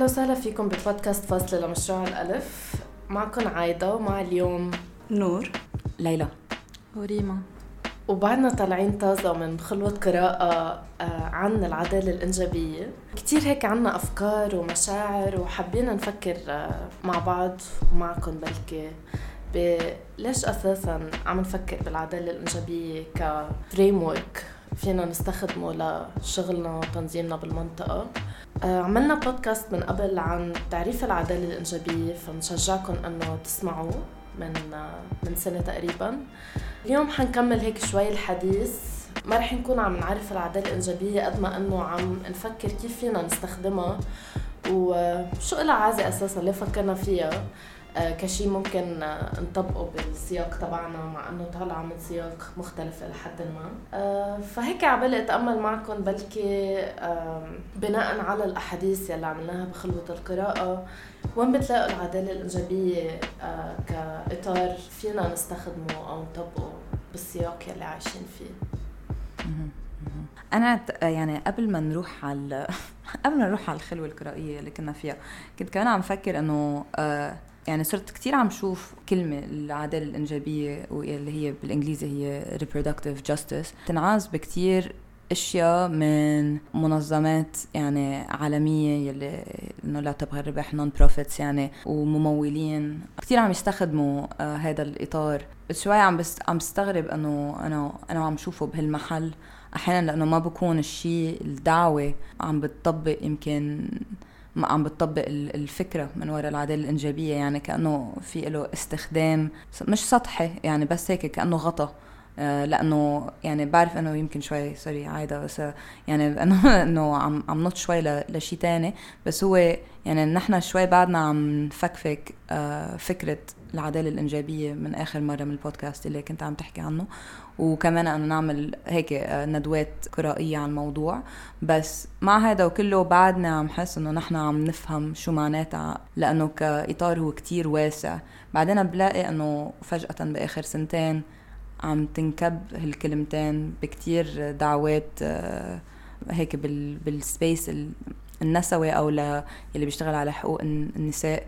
أهلا وسهلا فيكم ببودكاست فاصله لمشروع الألف. معكم عايدة ومع اليوم نور. ليلى. وريما. وبعدنا طالعين طازة من خلوة قراءة آه، عن العدالة الإنجابية. كتير هيك عنا أفكار ومشاعر وحبينا نفكر آه، مع بعض ومعكم بلكي ليش أساسا عم نفكر بالعدالة الإنجابية كفريم ورك فينا نستخدمه لشغلنا وتنظيمنا بالمنطقة. آه، عملنا بودكاست من قبل عن تعريف العدالة الإنجابية فنشجعكم أنه تسمعوه من من سنة تقريبا. اليوم حنكمل هيك شوي الحديث. ما رح نكون عم نعرف العدالة الإنجابية قد ما إنه عم نفكر كيف فينا نستخدمها وشو لها عازة أساسا ليه فكرنا فيها. آه، كشي ممكن آه، نطبقه بالسياق تبعنا مع إنه طالعة من سياق مختلف إلى حد ما. آه، فهيك عبالي أتأمل معكم بلكي بناء على الأحاديث يلي عملناها بخلوة القراءة وين بتلاقوا العدالة الإنجابية كإطار فينا نستخدمه أو نطبقه بالسياق يلي عايشين فيه. أنا يعني قبل ما نروح على قبل ما نروح على الخلوة القرائية اللي كنا فيها كنت كمان عم فكر إنه يعني صرت كثير عم شوف كلمة العدالة الإنجابية واللي هي بالإنجليزي هي reproductive justice. تنعاز بكثير أشياء من منظمات يعني عالمية يلي إنه لا تبغى الربح نون بروفيتس يعني وممولين. كثير عم يستخدموا آه هذا الإطار. بس شوي عم بس عم بستغرب إنه أنا أنا عم شوفه بهالمحل. أحيانا لأنه ما بكون الشيء الدعوة عم بتطبق يمكن عم بتطبق الفكرة من وراء العداله الإنجابية يعني كأنه في له استخدام. مش سطحي يعني بس هيك كأنه غطى آه، لأنه يعني بعرف إنه يمكن شوي سوري عايدة بس يعني إنه إنه عم عم نط شوي لشيء تاني. بس هو يعني نحن شوي بعدنا عم نفكفك آه، فكرة العداله الإنجابية من آخر مرة من البودكاست اللي كنت عم تحكي عنه. وكمان انه نعمل هيك آه، ندوات قرائية عن الموضوع. بس مع هذا وكله بعدنا عم حس إنه نحن عم نفهم شو معناتها لأنه كإطار هو كتير واسع. بعدين بلاقي إنه فجأة بآخر سنتين عم تنكتب هالكلمتين بكتير دعوات آه، هيك بال space النسوي أو اللي بيشتغل على حقوق النساء.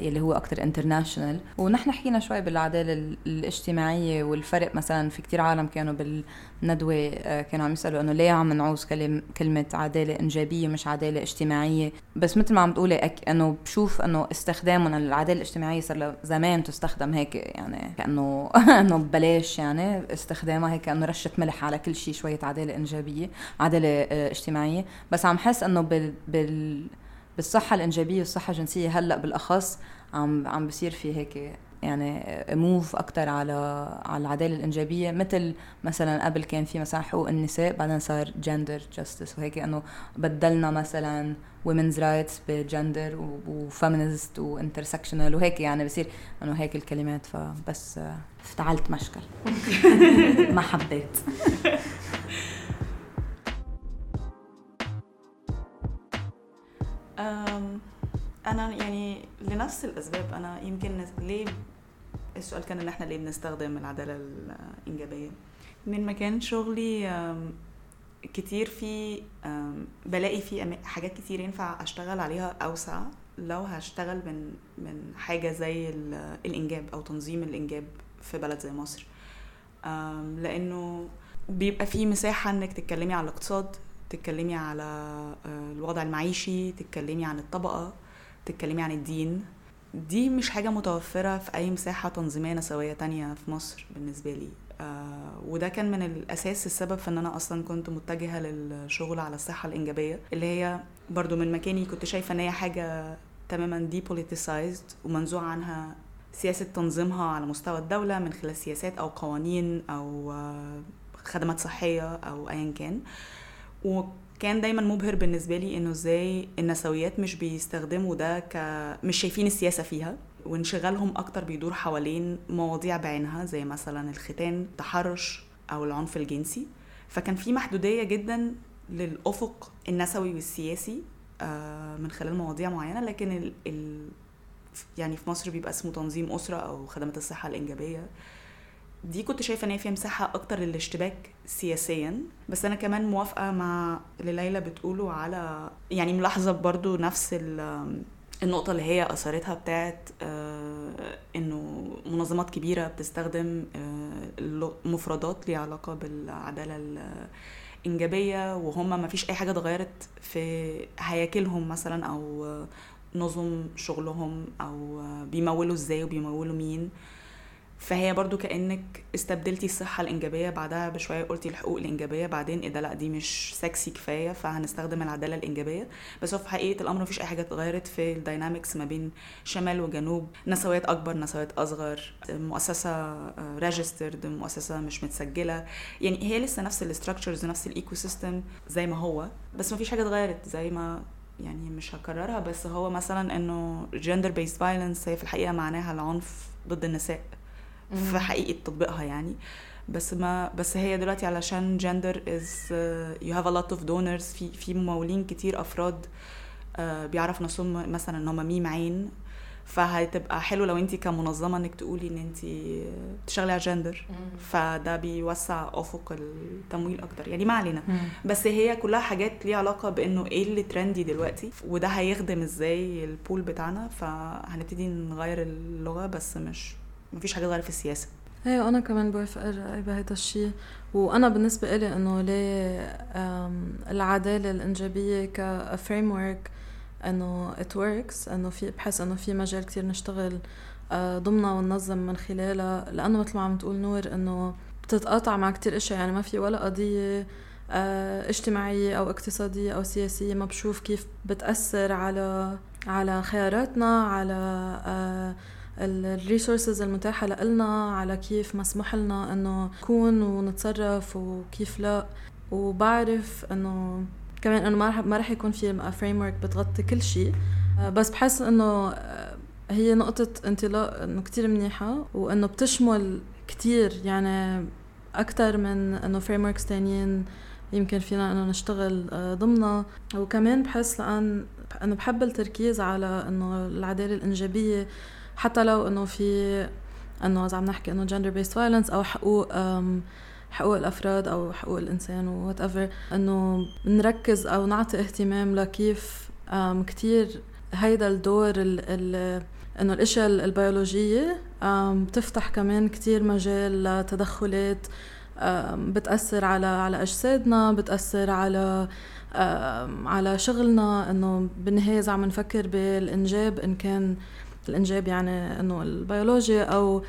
يلي هو أكثر international ونحن حكينا شوي بالعدالة الاجتماعية والفرق مثلا في كتير عالم كانوا بالندوة آه كانوا عم يسألوا إنه ليه عم نعوز كلمة عدالة إنجابية مش عدالة اجتماعية؟ بس مثل ما عم تقولي أكيد إنه بشوف إنه استخدامنا للعداله الاجتماعية صار زمان تستخدم هيك يعني كأنه إنه ببلاش يعني استخدامها هيك انه رشه ملح على كل شيء شوية عدالة إنجابية عدالة آه اجتماعية. بس عم حس إنه بال, بال بالصحة الإنجابية والصحة الجنسية هلأ بالأخص عم عم بصير في هيك يعني move أكثر على على العدالة الإنجابية مثل مثلا قبل كان في مثلا حقوق النساء بعدين صار gender justice وهيك إنه بدلنا مثلا women's rights ب gender و feminist و intersectional وهيك يعني بصير إنه هيك الكلمات فبس افتعلت مشكل. ما حبيت. لنفس الأسباب أنا يمكن ليه السؤال كان إن إحنا ليه بنستخدم العدالة الإنجابية؟ من مكان شغلي كتير في بلاقي في حاجات كتير ينفع أشتغل عليها أوسع لو هشتغل من من حاجة زي الإنجاب أو تنظيم الإنجاب في بلد زي مصر. لأنه بيبقى في مساحة إنك تتكلمي على الاقتصاد تتكلمي على آه، الوضع المعيشي تتكلمي عن الطبقة. تتكلمي عن الدين دي مش حاجة متوفرة في أي مساحة تنظيمية نسوية تانية في مصر بالنسبة لي. آه وده كان من الأساس السبب في إن أنا أصلا كنت متجهة للشغل على الصحة الإنجابية اللي هي برضو من مكاني كنت شايفة إن هي حاجة تماما دي ومنزوع عنها سياسة تنظيمها على مستوى الدولة من خلال سياسات أو قوانين أو آه خدمات صحية أو أيا كان. كان دايما مبهر بالنسبة لي إنه إزاي النسويات مش بيستخدموا ده ك مش شايفين السياسة فيها وانشغالهم أكتر بيدور حوالين مواضيع بعينها زي مثلا الختان التحرش أو العنف الجنسي. فكان في محدودية جدا للأفق النسوي والسياسي آه، من خلال مواضيع معينة لكن ال ال يعني في مصر بيبقى اسمه تنظيم أسرة أو خدمات الصحة الإنجابية. دي كنت شايفة إن هي فيها مساحة أكتر للاشتباك سياسيا بس أنا كمان موافقة مع اللي ليلى بتقوله على يعني ملاحظة برضو نفس النقطة اللي هي أثرتها بتاعت آه إنه منظمات كبيرة بتستخدم آه مفردات ليها علاقة بالعدالة الإنجابية وهم ما فيش أي حاجة اتغيرت في هياكلهم مثلا أو نظم شغلهم أو بيمولوا إزاي وبيمولوا مين. فهي برضو كأنك استبدلتي الصحة الإنجابية بعدها بشوية قلتي الحقوق الإنجابية بعدين إيه ده لأ دي مش سكسي كفاية فهنستخدم العدالة الإنجابية. بس هو في حقيقة الأمر مفيش أي حاجة اتغيرت في ال dynamics ما بين شمال وجنوب. نسويات أكبر نسويات أصغر مؤسسة registered مؤسسة مش متسجلة. يعني هي لسه نفس ال structures ونفس ال ecosystem زي ما هو بس مفيش حاجة اتغيرت زي ما يعني مش هكررها. بس هو مثلا إنه gender based violence هي في الحقيقة معناها العنف ضد النساء. في حقيقة تطبيقها يعني. بس ما بس هي دلوقتي علشان gender as you have a lot of donors في في ممولين كتير أفراد uh, بيعرف نفسهم مثلا إن هم ميم عين. فهتبقى حلو لو انت كمنظمة إنك تقولي إن انت بتشتغلي على جندر فده بيوسع أفق التمويل أكتر. يعني ما علينا. بس هي كلها حاجات ليها علاقة بإنه إيه اللي ترندي دلوقتي. وده هيخدم إزاي البول بتاعنا. فهنبتدي نغير اللغة بس مش ما فيش حاجة اتغيرت في السياسة. أيوه أنا كمان بوافق بهذا الشيء وأنا بالنسبة لي إنه ليه العدالة الإنجابية كفريم ورك إنه it works إنه في بحس إنه في مجال كتير نشتغل آه، ضمنها وننظم من خلالها. لأنه مثل ما عم تقول نور إنه بتتقاطع مع كتير إشياء. يعني ما في ولا قضية آه، اجتماعية أو اقتصادية أو سياسية ما بشوف كيف بتأثر على على خياراتنا على آه، ال resources المتاحة لنا على كيف مسموح لنا إنه نكون ونتصرف وكيف لا. وبعرف إنه كمان إنه ما رح ما رح يكون في framework بتغطي كل شيء. آه، بس بحس إنه آه، هي نقطة انطلاق إنه كتير منيحة وإنه بتشمل كتير. يعني أكتر من إنه frameworks تانيين يمكن فينا إنه نشتغل آه، ضمنها. وكمان بحس لأن إنه بحب التركيز على إنه العدالة الإنجابية. حتى لو إنه في إنه إذا عم نحكي إنه gender based violence أو حقوق حقوق الأفراد أو حقوق الإنسان whatever إنه نركز أو نعطي اهتمام لكيف كثير هيدا الدور ال ال إنه الإشياء البيولوجية بتفتح كمان كثير مجال لتدخلات بتأثر على على أجسادنا بتأثر على على شغلنا. إنه بالنهاية إذا عم نفكر بالإنجاب إن كان الإنجاب يعني إنه البيولوجيا أو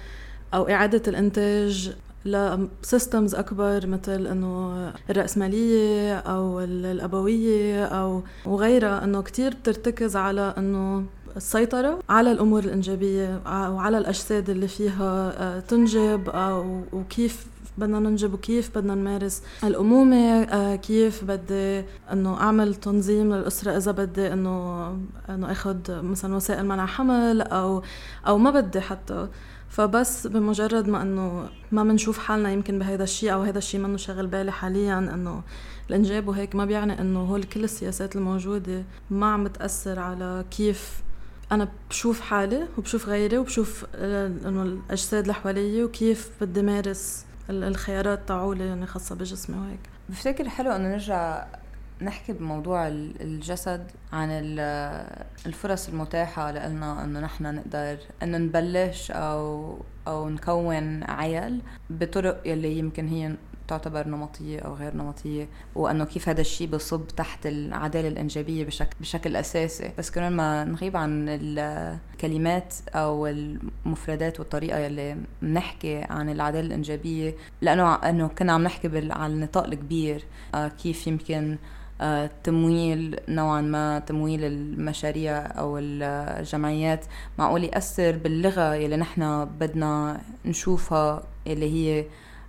أو إعادة الإنتاج لسيستمز أكبر مثل إنه الرأسمالية أو الأبوية أو وغيرها إنه كثير بترتكز على إنه السيطرة على الأمور الإنجابية وعلى الأجساد اللي فيها آه، تنجب أو وكيف بدنا ننجب وكيف بدنا نمارس الأمومة آه، كيف بدي إنه أعمل تنظيم للأسرة إذا بدي إنه إنه آخذ مثلا وسائل منع حمل أو أو ما بدي حتى. فبس بمجرد ما إنه ما بنشوف حالنا يمكن بهذا الشيء أو هذا الشيء منه شاغل بالي حاليا إنه الإنجاب وهيك ما بيعني إنه هول كل السياسات الموجودة ما عم بتأثر على كيف أنا بشوف حالي وبشوف غيري وبشوف إنه الأجساد اللي حوالي وكيف بدي مارس الخيارات تاعولي يعني خاصة بجسمي وهيك. بفتكر حلو إنه نرجع نحكي بموضوع الجسد عن الفرص المتاحة لنا إنه نحن نقدر إنه نبلش أو أو نكون عيال بطرق يلي يمكن هي تعتبر نمطية أو غير نمطية وأنه كيف هذا الشيء بصب تحت العدالة الإنجابية بشكل, بشكل أساسي. بس كمان ما نغيب عن الكلمات أو المفردات والطريقة يلي بنحكي عن العدالة الإنجابية لأنه أنه كنا عم نحكي على النطاق الكبير آه، كيف يمكن آه، تمويل نوعا ما تمويل المشاريع أو الجمعيات. معقول يأثر باللغة يلي نحن بدنا نشوفها اللي هي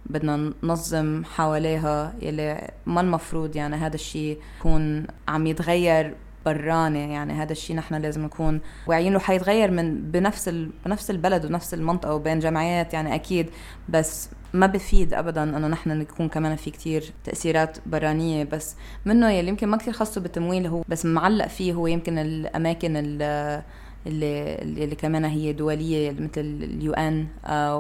بدنا ننظم حواليها يلي ما المفروض يعني هذا الشيء يكون عم يتغير براني يعني هذا الشيء نحن لازم نكون واعيين له حيتغير من بنفس ال... بنفس البلد ونفس المنطقة وبين جمعيات يعني أكيد بس ما بفيد ابدا إنه نحن نكون كمان في كتير تأثيرات برانية. بس منه يلي يمكن ما كثير خاصه بالتمويل هو بس معلق فيه هو يمكن الأماكن اللي, اللي كمان هي دولية مثل اليو إن آه،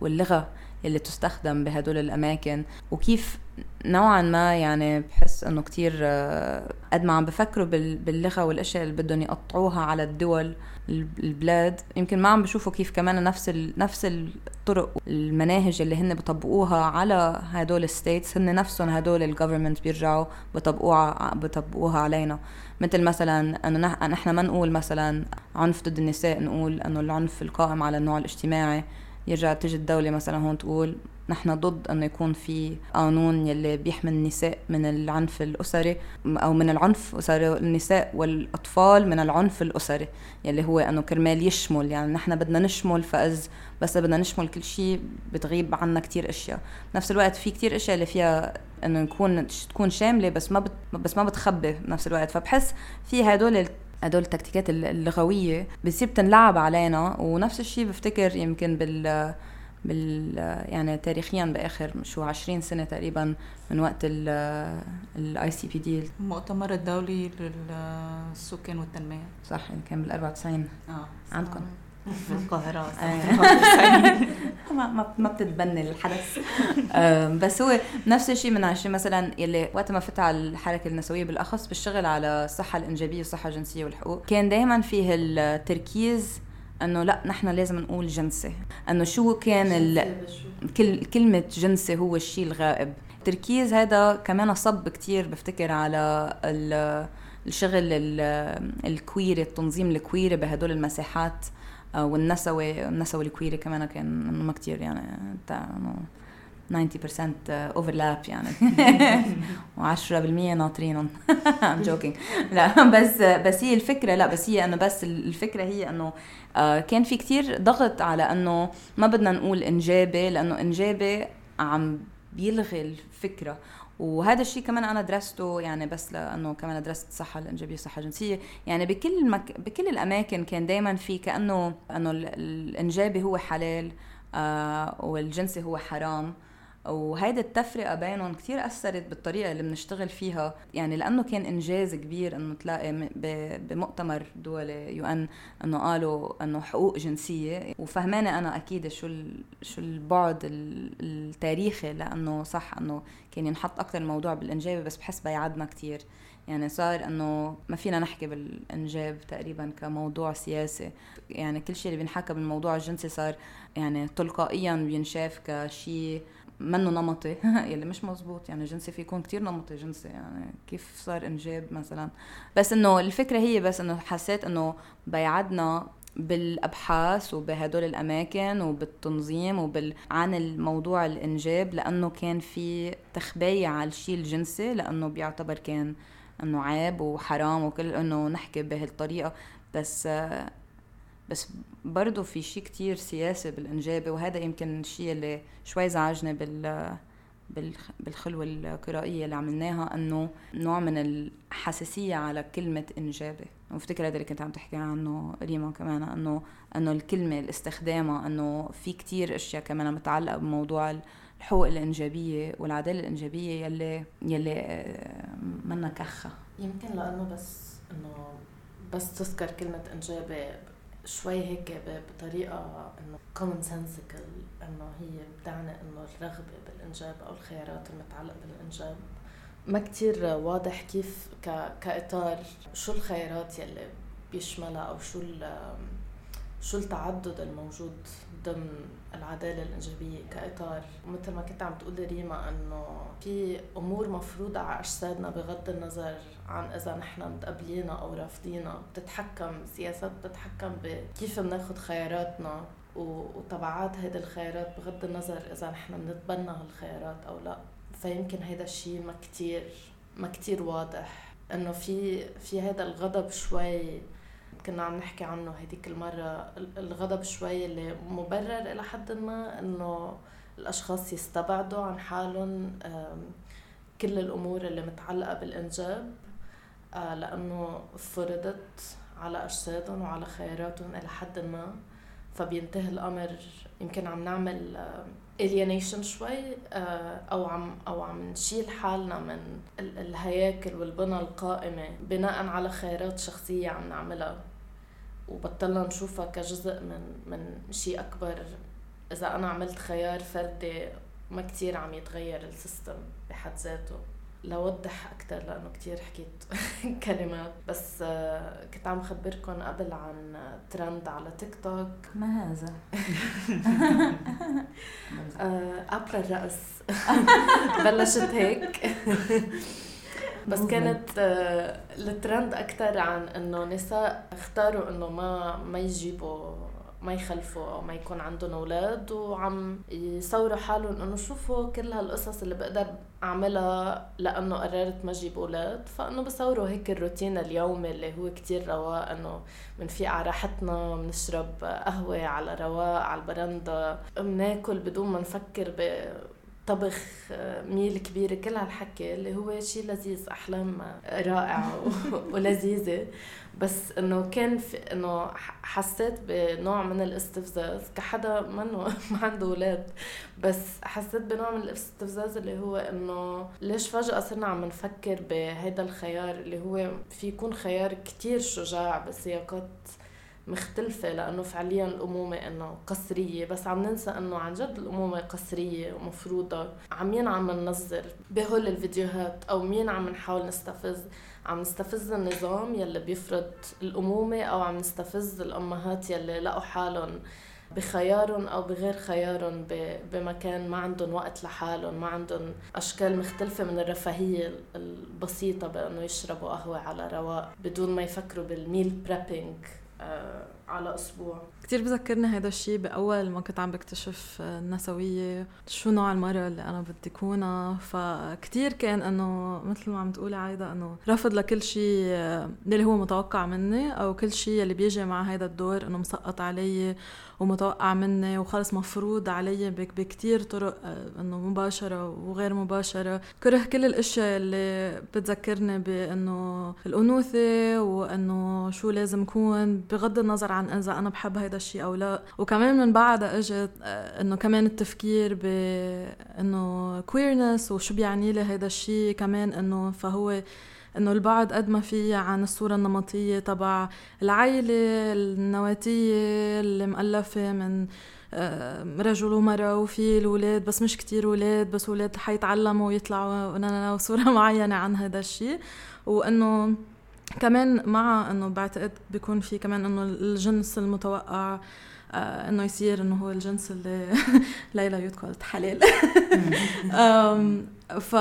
واللغة. اللي تستخدم بهدول الأماكن وكيف نوعا ما يعني بحس إنه كتير آه، قد ما عم بفكروا باللغة والأشياء اللي بدهم يقطعوها على الدول البلاد يمكن ما عم بشوفوا كيف كمان نفس نفس الطرق المناهج اللي هن بطبقوها على هدول ال states هن نفسهم هدول ال government بيرجعوا بطبقوها بطبقوها علينا. مثل مثلا إنه نحن ما نقول مثلا عنف ضد النساء نقول إنه العنف القائم على النوع الاجتماعي. يرجع تيجي الدولة مثلا هون تقول نحن ضد إنه يكون في قانون يلي بيحمي النساء من العنف الأسري أو من العنف اسري النساء والأطفال من العنف الأسري يلي هو إنه كرمال يشمل يعني نحن بدنا نشمل فأز بس بدنا نشمل كل شيء بتغيب عنا كتير أشياء. بنفس الوقت في كتير أشياء اللي فيها إنه نكون تكون شاملة بس ما بت بس ما بتخبي بنفس الوقت. فبحس في هدول هدول التكتيكات اللغوية بتصير تنلعب علينا. ونفس الشيء بفتكر يمكن بال بال يعني تاريخيا بآخر شو 20 سنة تقريبا من وقت ال ICPD المؤتمر الدولي للسكان والتنمية. صح كان بال 94 آه عندكم. القاهرة آه. ما ما بتتبني الحدث. بس هو نفس الشيء من عشان مثلا يلي وقت ما فتح على الحركة النسوية بالأخص بالشغل على الصحة الإنجابية والصحة الجنسية والحقوق كان دائما فيه التركيز إنه لا نحن لازم نقول جنسي. إنه شو كان ال... كل كلمة جنسي هو الشيء الغائب. التركيز هذا كمان صب كتير بفتكر على ال... الشغل الكويري التنظيم الكويري بهدول المساحات. والنسوي النسوي الكويري كمان كان ما كتير يعني تاع 90% overlap يعني. و10% ناطرينهم. I'm joking لا بس بس هي الفكرة لا بس هي إنه بس الفكرة هي إنه آه، كان في كتير ضغط على إنه ما بدنا نقول انجابي لأنه انجابي عم بيلغي الفكرة. وهذا الشيء كمان أنا درسته يعني بس لأنه كمان درست الصحه الإنجابية والصحه الجنسية. يعني بكل مك... بكل الأماكن كان دائما في كأنه إنه الإنجابي هو حلال آه والجنسي هو حرام. وهيدي التفرقة بينهم كثير أثرت بالطريقة اللي بنشتغل فيها. يعني لأنه كان إنجاز كبير إنه تلاقي بمؤتمر دولي يو إن إنه قالوا إنه حقوق جنسية. وفهمانة أنا أكيد شو شو البعد التاريخي لأنه صح إنه كان ينحط أكثر الموضوع بالإنجاب بس بحس بيعدنا كثير يعني صار إنه ما فينا نحكي بالإنجاب تقريبا كموضوع سياسي. يعني كل شيء اللي بينحكى بالموضوع الجنسي صار يعني تلقائيا بينشاف كشيء منه نمطي. يلي مش مزبوط. يعني جنسي في يكون كتير نمطي. جنسي يعني كيف صار إنجاب مثلا. بس إنه الفكرة هي بس إنه حسيت إنه بيعدنا بالأبحاث وبهدول الأماكن وبالتنظيم وبال عن الموضوع الإنجاب لأنه كان في تخباية على الشيء الجنسي لأنه بيعتبر كان إنه عيب وحرام وكل إنه نحكي بهالطريقة. بس بس برضه في شيء كتير سياسي بالإنجابة وهذا يمكن الشيء اللي شوي زعجني بال بالخلوة القرائية اللي عملناها إنه نوع من الحساسية على كلمة إنجابة. وفتكر هذا اللي كنت عم تحكي عنه ريما كمان إنه إنه الكلمة الاستخدامها إنه في كتير أشياء كمان متعلقة بموضوع الحقوق الإنجابية والعدالة الإنجابية يلي يلي آه، منا كخة يمكن لأنه بس إنه بس تذكر كلمة إنجابة شوي هيك بطريقة إنه كومن سنسيكال إنه هي بتعني إنه الرغبة بالإنجاب أو الخيارات المتعلقة بالإنجاب. ما كتير واضح كيف كإطار شو الخيارات يلي بيشملها أو شو شو التعدد الموجود ضمن العدالة الإنجابية كإطار. مثل ما كنت عم تقولي ريما إنه في أمور مفروضة على أجسادنا بغض النظر عن إذا نحن متقبلينها أو رافضينها. بتتحكم سياسات بتتحكم بكيف بناخد خياراتنا. وتبعات هيدي الخيارات بغض النظر إذا نحن بنتبنى هالخيارات أو لا. فيمكن هيدا الشيء ما كتير ما كتير واضح. إنه في في هذا الغضب شوي كنا عم نحكي عنه هديك المرة الغضب شوي اللي مبرر إلى حد ما إنه الأشخاص يستبعدوا عن حالهم كل الأمور اللي متعلقة بالإنجاب آه، لأنه فرضت على أجسادهم وعلى خياراتهم إلى حد ما. فبينتهي الأمر. يمكن عم نعمل alienation شوي آه، أو عم أو عم نشيل حالنا من الهياكل والبنى القائمة بناء على خيارات شخصية عم نعملها. وبطلنا نشوفها كجزء من من شيء أكبر. إذا أنا عملت خيار فردي ما كتير عم يتغير السيستم بحد ذاته. لوضح أكثر لأنه كتير حكيت كلمات. بس آه، كنت عم خبركم قبل عن ترند على تيك توك. ما هذا؟ أبرا الرأس. بلشت هيك. بس كانت آه، الترند أكثر عن إنه نساء اختاروا إنه ما ما يجيبوا ما يخلفوا أو ما يكون عندهم أولاد وعم يصوروا حالهم إنه شوفوا كل هالقصص اللي بقدر أعملها لأنه قررت ما أجيب أولاد. فإنه بصوروا هيك الروتين اليومي اللي هو كتير رواق إنه بنفيق على راحتنا بنشرب قهوة على رواق على البرندة بناكل بدون ما نفكر ب طبخ ميل كبيرة كل هالحكي اللي هو شيء لذيذ أحلام رائعة ولذيذة. بس إنه كان في إنه حسيت بنوع من الاستفزاز. كحدا منه ما عنده أولاد. بس حسيت بنوع من الاستفزاز اللي هو إنه ليش فجأة صرنا عم نفكر بهيدا الخيار اللي هو في يكون خيار كتير شجاع بسياقات مختلفة لأنه فعليا الأمومة إنه قصرية بس عم ننسى إنه عن جد الأمومة قصرية ومفروضة. عم مين عم ننظر بهول الفيديوهات أو مين عم نحاول نستفز؟ عم نستفز النظام يلي بيفرض الأمومة أو عم نستفز الأمهات يلي لقوا حالهم بخيارهم أو بغير خيارهم بمكان ما عندهم وقت لحالهم ما عندهم أشكال مختلفة من الرفاهية البسيطة بأنه يشربوا قهوة على رواق بدون ما يفكروا بالميل بريبينج آه، على أسبوع. كثير بذكرني هذا الشيء بأول ما كنت عم بكتشف النسوية شو نوع المراه اللي أنا بدي كونها. فكتير كان إنه مثل ما عم تقولي عايدة إنه رفض لكل شيء اللي هو متوقع مني أو كل شيء اللي بيجي مع هذا الدور إنه مسقط علي ومتوقع مني وخلص مفروض علي بكتير طرق آه، إنه مباشرة وغير مباشرة. كره كل الأشياء اللي بتذكرني بإنه الأنوثة وإنه شو لازم كون بغض النظر عن إذا أنا بحب هيدا الشيء أو لا. وكمان من بعدها إجت آه، إنه كمان التفكير بانه كويرنس وشو بيعني لي هيدا الشيء كمان إنه فهو إنه البعد قد ما في عن الصورة النمطية تبع العائلة النواتية اللي مؤلفة من آه، رجل ومرأة وفي الولاد بس مش كتير ولاد بس ولاد حيتعلموا ويطلعوا وصورة معينة عن هذا الشيء وإنه كمان مع إنه بعتقد بيكون في كمان إنه الجنس المتوقع آه إنه يصير إنه هو الجنس اللي ليلى يوت حلال ف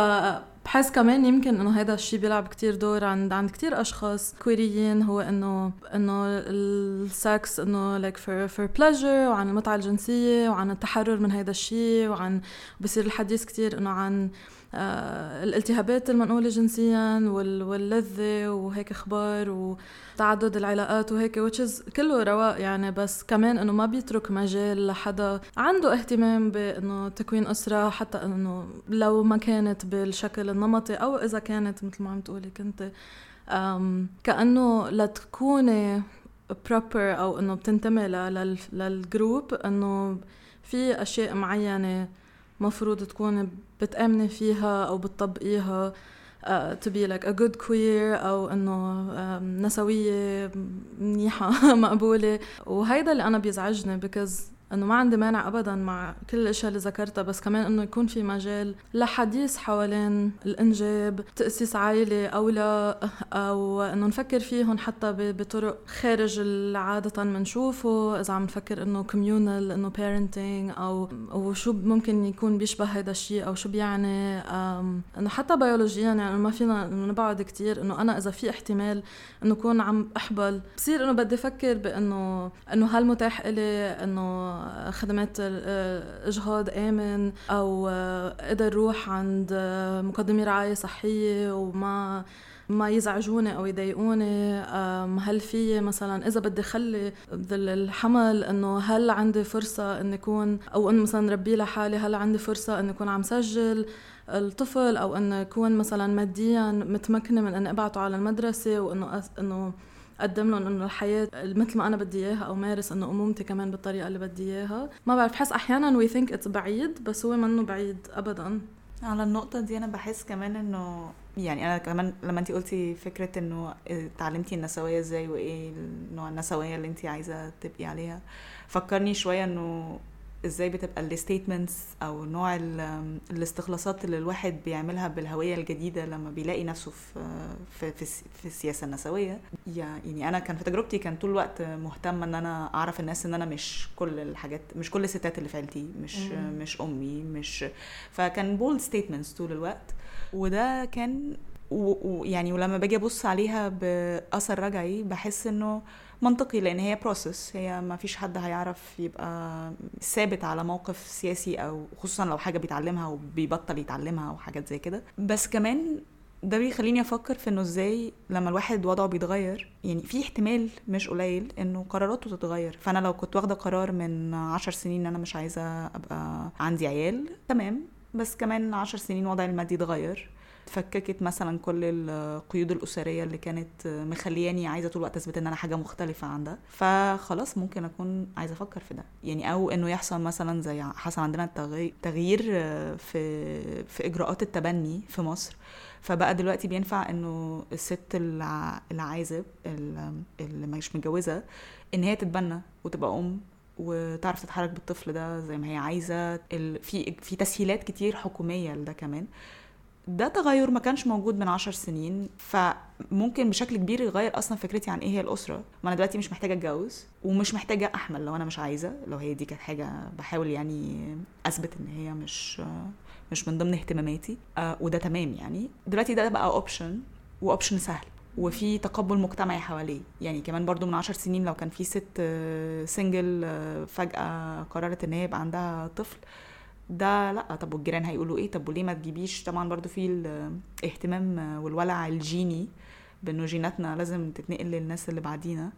بحس كمان يمكن إنه هذا الشيء بيلعب كتير دور عند عند كتير أشخاص كويريين هو إنه إنه السكس إنه like for for pleasure وعن المتعة الجنسية وعن التحرر من هذا الشيء وعن بصير الحديث كتير إنه عن الالتهابات المنقولة جنسيا واللذة وهيك أخبار وتعدد العلاقات وهيك which كله رواق يعني بس كمان إنه ما بيترك مجال لحدا عنده اهتمام بإنه تكوين أسرة حتى إنه لو ما كانت بالشكل النمطي أو إذا كانت مثل ما عم تقولي كنت كأنه لتكوني proper أو إنه بتنتمي للجروب إنه في أشياء معينة مفروض تكون بتآمني فيها أو بتطبقيها uh, to be like a good queer أو إنه um, نسوية منيحة مقبولة. وهيدا اللي أنا بيزعجني because إنه ما عندي مانع ابدا مع كل الاشياء اللي ذكرتها بس كمان إنه يكون في مجال لحديث حوالين الإنجاب تأسيس عائلة أو لا أو إنه نفكر فيهم حتى بطرق خارج اللي عادة بنشوفه إذا عم نفكر إنه communal إنه parenting أو وشو ممكن يكون بيشبه هذا الشيء أو شو بيعني إنه حتى بيولوجيا يعني ما فينا نبعد كتير. إنه أنا إذا في احتمال إنه أكون عم أحبل بصير إنه بدي أفكر بانه إنه هل متاح إلي؟ إنه خدمات إجهاض آمن أو قدر روح عند مقدمي رعاية صحية وما ما يزعجوني أو يضايقوني هل في مثلا إذا بدي خلي الحمل إنه هل عندي فرصة اني اكون أو انه مثلا ربي لحالي هل عندي فرصة اني اكون عم سجل الطفل أو انه اكون مثلا ماديا متمكنة من إني أبعته على المدرسة وإنه إنه أقدم لهم إنه الحياة مثل ما أنا بدي إياها أو مارس إنه أمومتي كمان بالطريقة اللي بدي إياها. ما بعرف بحس أحيانا we think it's بعيد بس هو منه بعيد ابدا. على النقطة دي أنا بحس كمان إنه يعني أنا كمان لما أنت قلتي فكرة إنه اتعلمتي النسوية إزاي وإيه نوع النسوية اللي أنت عايزة تبقي عليها فكرني شوية إنه إزاي بتبقى الستيتمنتس أو نوع ال- الاستخلاصات اللي الواحد بيعملها بالهوية الجديدة لما بيلاقي نفسه في في في السياسة النسوية يعني أنا كان في تجربتي كان طول الوقت مهتمه إن أنا أعرف الناس إن أنا مش كل الحاجات مش كل الستات اللي في عيلتي مش مم. مش أمي مش فكان bold statements طول الوقت وده كان ويعني ولما باجي ابص عليها بأثر رجعي بحس إنه منطقي لأن هي process هي ما فيش حد هيعرف يبقى ثابت على موقف سياسي أو خصوصا لو حاجة بيتعلمها وبيبطل يتعلمها أو حاجات زي كده. بس كمان ده بيخليني أفكر في إنه إزاي لما الواحد وضعه بيتغير يعني في احتمال مش قليل إنه قراراته تتغير. فأنا لو كنت واخدة قرار من عشر سنين إن أنا مش عايزة أبقى عندي عيال تمام. بس كمان عشر سنين وضعي المادي اتغير. اتفككت مثلا كل القيود الأسرية اللي كانت مخلياني عايزة طول الوقت أثبت إن أنا حاجة مختلفة عن ده. فخلاص ممكن أكون عايزة أفكر في ده. يعني أو إنه يحصل مثلا زي حصل عندنا تغي- تغيير في في إجراءات التبني في مصر. فبقى دلوقتي بينفع إنه الست الع- العازب ال- اللي مش متجوزة إن هي تتبنى وتبقى أم وتعرف تتحرك بالطفل ده زي ما هي عايزة. في في تسهيلات كتير حكومية لده كمان. ده تغير ما كانش موجود من عشر سنين فممكن بشكل كبير يغير أصلا فكرتي عن إيه هي الأسرة. ما أنا دلوقتي مش محتاجة أتجوز ومش محتاجة أحمل لو أنا مش عايزة لو هي دي كانت حاجة بحاول يعني أثبت إن هي مش مش من ضمن اهتماماتي. آه وده تمام يعني. دلوقتي ده بقى option و option سهل وفي تقبل مجتمعي حواليه. يعني كمان برضو من عشر سنين لو كان في ست single فجأة قررت إن هي يبقى عندها طفل ده لا طب والجيران هيقولوا إيه؟ طب وليه ما تجيبيش؟ طبعا برضو في الاهتمام والولع الجيني بأنه جيناتنا لازم تتنقل للناس اللي بعدينا.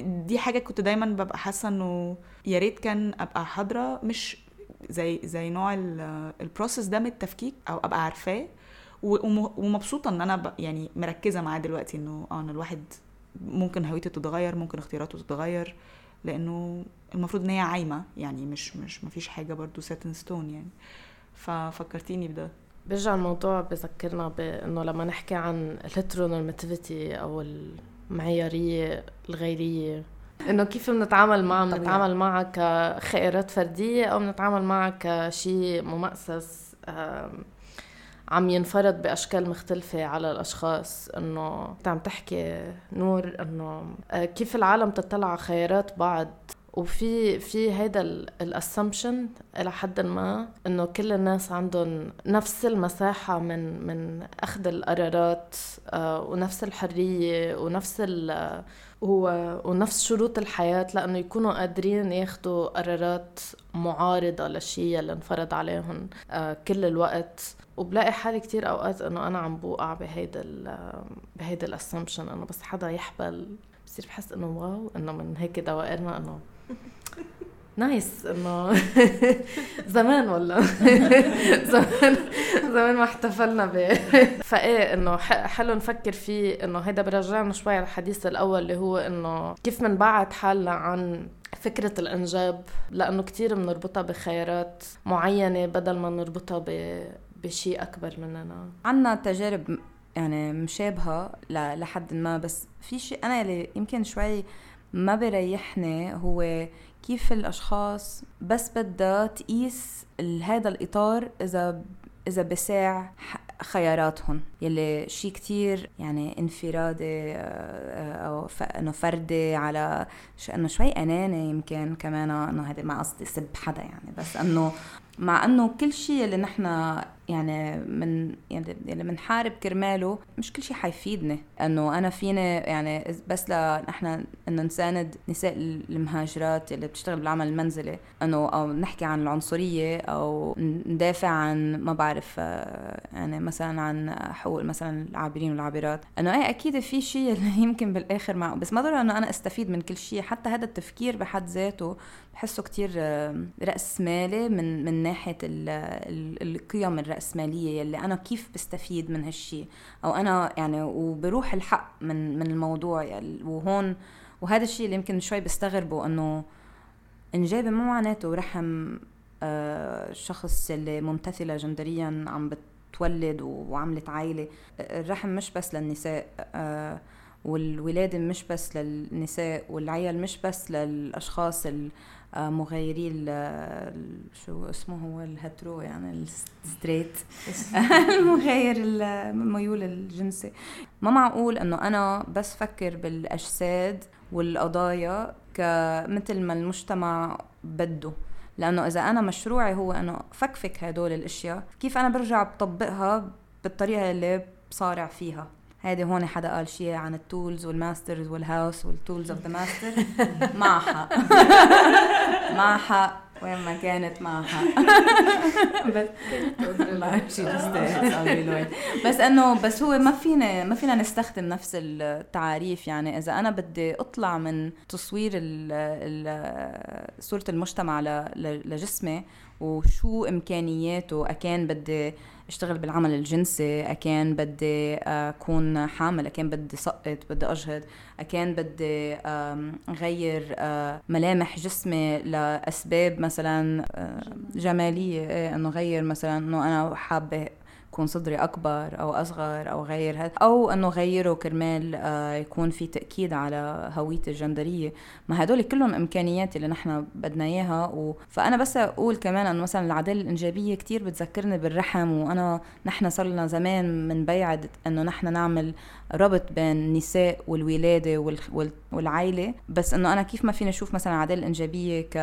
دي حاجة كنت دايما ببقى حاسة إنه يا ريت كان أبقى حاضرة مش زي زي نوع ال- ال process ده من التفكيك أو أبقى عارفاه. ومبسوطة إن أنا يعني مركزة معاه دلوقتي إنه آه إن الواحد ممكن هويته تتغير ممكن اختياراته تتغير. لأنه المفروض إن هي عايمة يعني مش مش مفيش حاجة برضو set in stone يعني. ففكرتيني بده. بيرجع الموضوع بذكرنا بإنه لما نحكي عن ال heteronormativity أو المعيارية الغيرية إنه كيف بنتعامل معها. بنتعامل معها كخيارات فردية أو بنتعامل معها كشيء ممأسس عم ينفرض بأشكال مختلفة على الأشخاص إنه عم تحكي نور إنه آه، كيف العالم تطلع على خيارات بعض. وفي في هيدا ال assumption إلى حد ما إنه كل الناس عندهم نفس المساحة من من أخذ القرارات آه، ونفس الحرية ونفس و- ونفس شروط الحياة لأنه يكونوا قادرين ياخدوا قرارات معارضة للشيء اللي انفرض عليهم آه، كل الوقت. وبلاقي حالي كتير أوقات إنه أنا عم بوقع بهيدا ال بهيدا ال assumption إنه بس حدا يحبل. بصير بحس إنه واو إنه من هيك دوائرنا إنه نايس إنه زمان والله. زمان زمان ما احتفلنا ب فإيه إنه حلو نفكر فيه إنه هيدا برجعنا شوي على الحديث الأول اللي هو إنه كيف منبعد حالنا عن فكرة الإنجاب؟ لأنه كتير بنربطها بخيارات معينة بدل ما نربطها ب... بشيء أكبر مننا. عنا تجارب يعني مشابهة لحد ما بس في شيء أنا اللي يمكن شوي ما بريحني هو كيف الأشخاص بس بدها تقيس هذا الإطار إذا إذا بساع خياراتهم. يلي شيء كتير يعني انفرادي آه، آه، أو إنه فردي على إنه شوي اناني يمكن كمان إنه هذا ما قصدي سب حدا يعني بس إنه مع إنه كل شيء اللي نحن يعني من يعني اللي بنحارب كرماله مش كل شيء حيفيدني. إنه أنا فيني يعني بس لنحن إنه نساند نساء المهاجرات اللي بتشتغل بالعمل المنزلي. إنه أو نحكي عن العنصرية أو ندافع عن ما بعرف آه، يعني مثلا عن حقوق مثلا العابرين والعابرات. إنه إيه أكيد في شيء يمكن بالآخر مع بس ما ضروري إنه أنا أستفيد من كل شيء. حتى هذا التفكير بحد ذاته بحسه كتير آه، رأس مالي من من ناحية ال- ال- القيم الرأسمالية يلي أنا كيف بستفيد من هالشي. أو أنا يعني وبروح الحق من من الموضوع يعني وهون وهذا الشيء اللي يمكن شوي بستغربه إنه إنجابي مو معناته رحم آه، الشخص اللي ممتثلة جندريا عم بتولد وعملت عائلة الرحم مش بس للنساء آه، والولادة مش بس للنساء والعيال مش بس للأشخاص آه، مغيري شو اسمه هو ال hetero يعني ال straight المغير الميول الجنسي. ما معقول إنه أنا بس فكر بالأجساد والقضايا كمثل ما المجتمع بده. لأنه إذا أنا مشروعي هو إنه فكفك هدول الأشياء كيف أنا برجع بطبقها بالطريقة اللي بصارع فيها؟ هيدي هون حدا قال شيء عن التولز والماسترز والهاوس والتولز اوف ذا ماستر مع حق مع حق وين ما كانت معها. بس بس إنه بس هو ما فينا ما فينا نستخدم نفس التعاريف يعني. إذا أنا بدي أطلع من تصوير صورة المجتمع لجسمي وشو إمكانياته أكان بدي أشتغل بالعمل الجنسي أكان بدي أكون حامل أكان بدي سقط بدي اجهض أكان بدي غير ملامح جسمي لأسباب مثلا جمالية. إيه، إنه غير مثلا إنه أنا حابة يكون صدري أكبر أو أصغر أو غير هذا أو إنه غيره كرمال آه، يكون في تأكيد على هويتي الجندرية. ما هدول كلهم امكانيات اللي نحن بدنا إياها و... فأنا بس أقول كمان إنه مثلا العدالة الإنجابية كتير بتذكرني بالرحم وأنا نحن صار لنا زمان من بيعد إنه نحن نعمل ربط بين النساء والولادة وال... والعائلة بس إنه أنا كيف ما فينا نشوف مثلا العداله الإنجابية ك...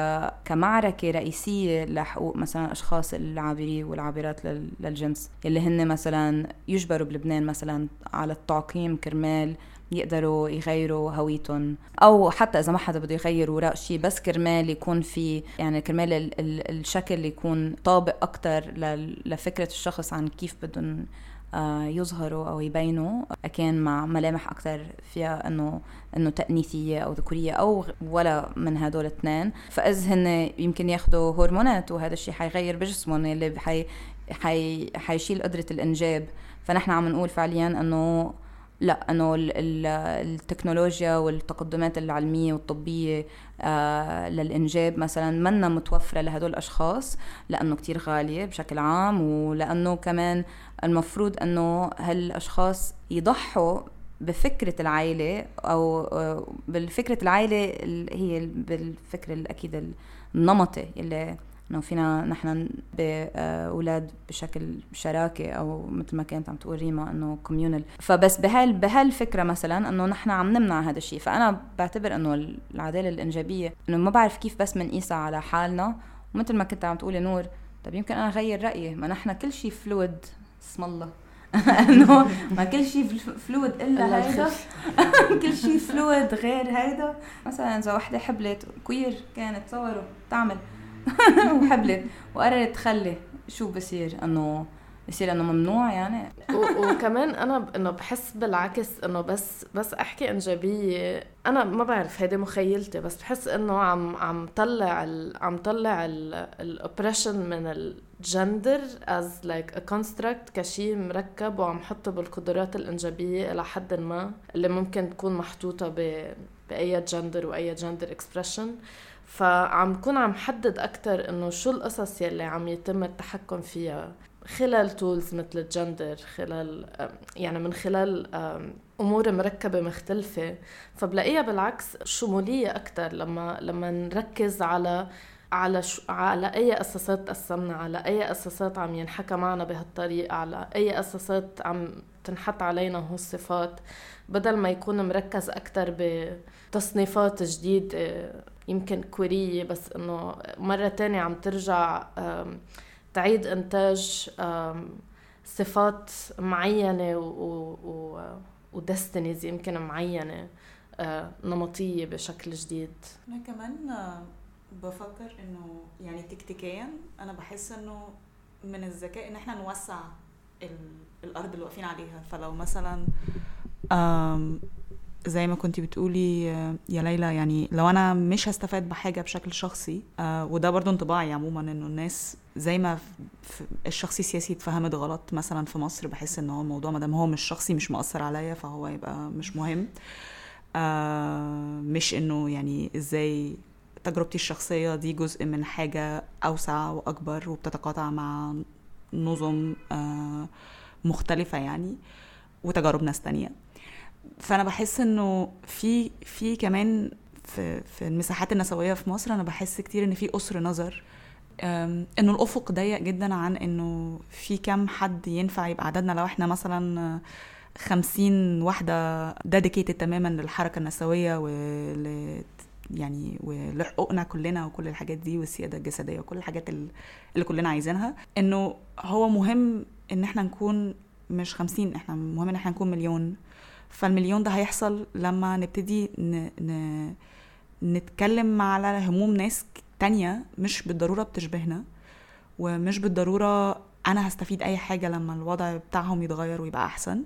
كمعركة رئيسية لحقوق مثلا الاشخاص العابرين والعابرات لل... للجنس اللي هن مثلا يجبروا بلبنان مثلا على التعقيم كرمال يقدروا يغيروا هويتهم أو حتى إذا ما حدا بده يغير وراء شيء بس كرمال يكون في يعني كرمال ال ال الشكل يكون طابق أكثر لفكرة الشخص عن كيف بدهم يظهروا أو يبينوا كان مع ملامح أكثر فيها انه إنه تأنيثية أو ذكورية أو ولا من هدول الاثنين فاذا هن يمكن ياخذوا هرمونات وهذا الشيء حيغير بجسمهم اللي حي حي حيشيل قدرة الإنجاب. فنحن عم نقول فعليا إنه لا إنه التكنولوجيا والتقدمات العلمية والطبية آه للإنجاب مثلا منا متوفرة لهدول الأشخاص لأنه كتير غالية بشكل عام ولأنه كمان المفروض إنه هالأشخاص يضحوا بفكرة العائلة أو آه، بالفكرة العائلة هي بالفكر الأكيد النمطي اللي إنه فينا نحن باولاد بشكل شراكة أو مثل ما كانت عم تقول ريما إنه communal فبس بهال بهالفكرة مثلا إنه نحن عم نمنع هذا الشيء. فأنا بعتبر إنه العدالة الإنجابية إنه ما بعرف كيف بس بنقيسها على حالنا. ومثل ما كنت عم تقولي نور طيب يمكن أنا أغير رأيي. ما نحن كل شيء fluid اسم الله. إنه ما كل شيء fluid إلا هيدا. كل شيء fluid غير هيدا. مثلا إذا وحدة حبلت queer كانت تصوروا تعمل. وحبلت. وقررت تخلي شو بصير إنه بصير إنه ممنوع يعني. وكمان أنا إنه بحس بالعكس إنه بس بس أحكي انجابيه أنا ما بعرف هيدي مخيلتي بس بحس إنه عم عم طلع ال عم طلع ال oppression من الجندر as like a construct كشيء مركب وعم حطه بالقدرات الإنجابية إلى حد ما اللي ممكن تكون محطوطة ب بأي جندر وأي gender expression فعم كون عم حدد أكتر إنه شو القصص يلي عم يتم التحكم فيها خلال tools مثل الجندر خلال يعني من خلال أمور مركبة مختلفة فبلاقيها بالعكس شمولية أكثر لما لما نركز على على شو على أي اساسات تقسمنا على أي اساسات عم ينحكى معنا بهالطريقة على أي اساسات عم تنحط علينا هو الصفات بدل ما يكون مركز أكثر بتصنيفات جديده يمكن كورية بس إنه مرة تانية عم ترجع تعيد إنتاج صفات معينة ودستنيز يمكن معينة آه، نمطية بشكل جديد. أنا كمان آه، بفكر إنه يعني تكتيكيا أنا بحس إنه من الذكاء إن إحنا نوسع الأرض اللي واقفين عليها. فلو مثلا زي ما كنتي بتقولي آه، يا ليلى يعني لو أنا مش هستفاد بحاجة بشكل شخصي آه، وده برضو انطباعي عموما إنه الناس زي ما الشخصي السياسي اتفهمت غلط مثلا في مصر بحس إن هو الموضوع ما دام هو مش شخصي مش مؤثر عليا فهو يبقى مش مهم. آه، مش إنه يعني إزاي تجربتي الشخصية دي جزء من حاجة أوسع وأكبر وبتتقاطع مع نظم مختلفة يعني وتجارب ناس تانية. فأنا بحس إنه في في كمان في في المساحات النسوية في مصر أنا بحس كتير إن في قصر نظر. إنه الأفق ضيق جدا عن إنه في كم حد ينفع يبقى عددنا. لو إحنا مثلا خمسين واحدة ديديكيتد تماما للحركة النسوية ول يعني ولحقوقنا كلنا وكل الحاجات دي والسيادة الجسدية وكل الحاجات ال- اللي كلنا عايزينها إنه هو مهم إن إحنا نكون مش خمسين إحنا مهم إن إحنا نكون مليون. فالمليون ده هيحصل لما نبتدي ن... ن... نتكلم على هموم ناس تانية مش بالضرورة بتشبهنا ومش بالضرورة أنا هستفيد أي حاجة لما الوضع بتاعهم يتغير ويبقى أحسن.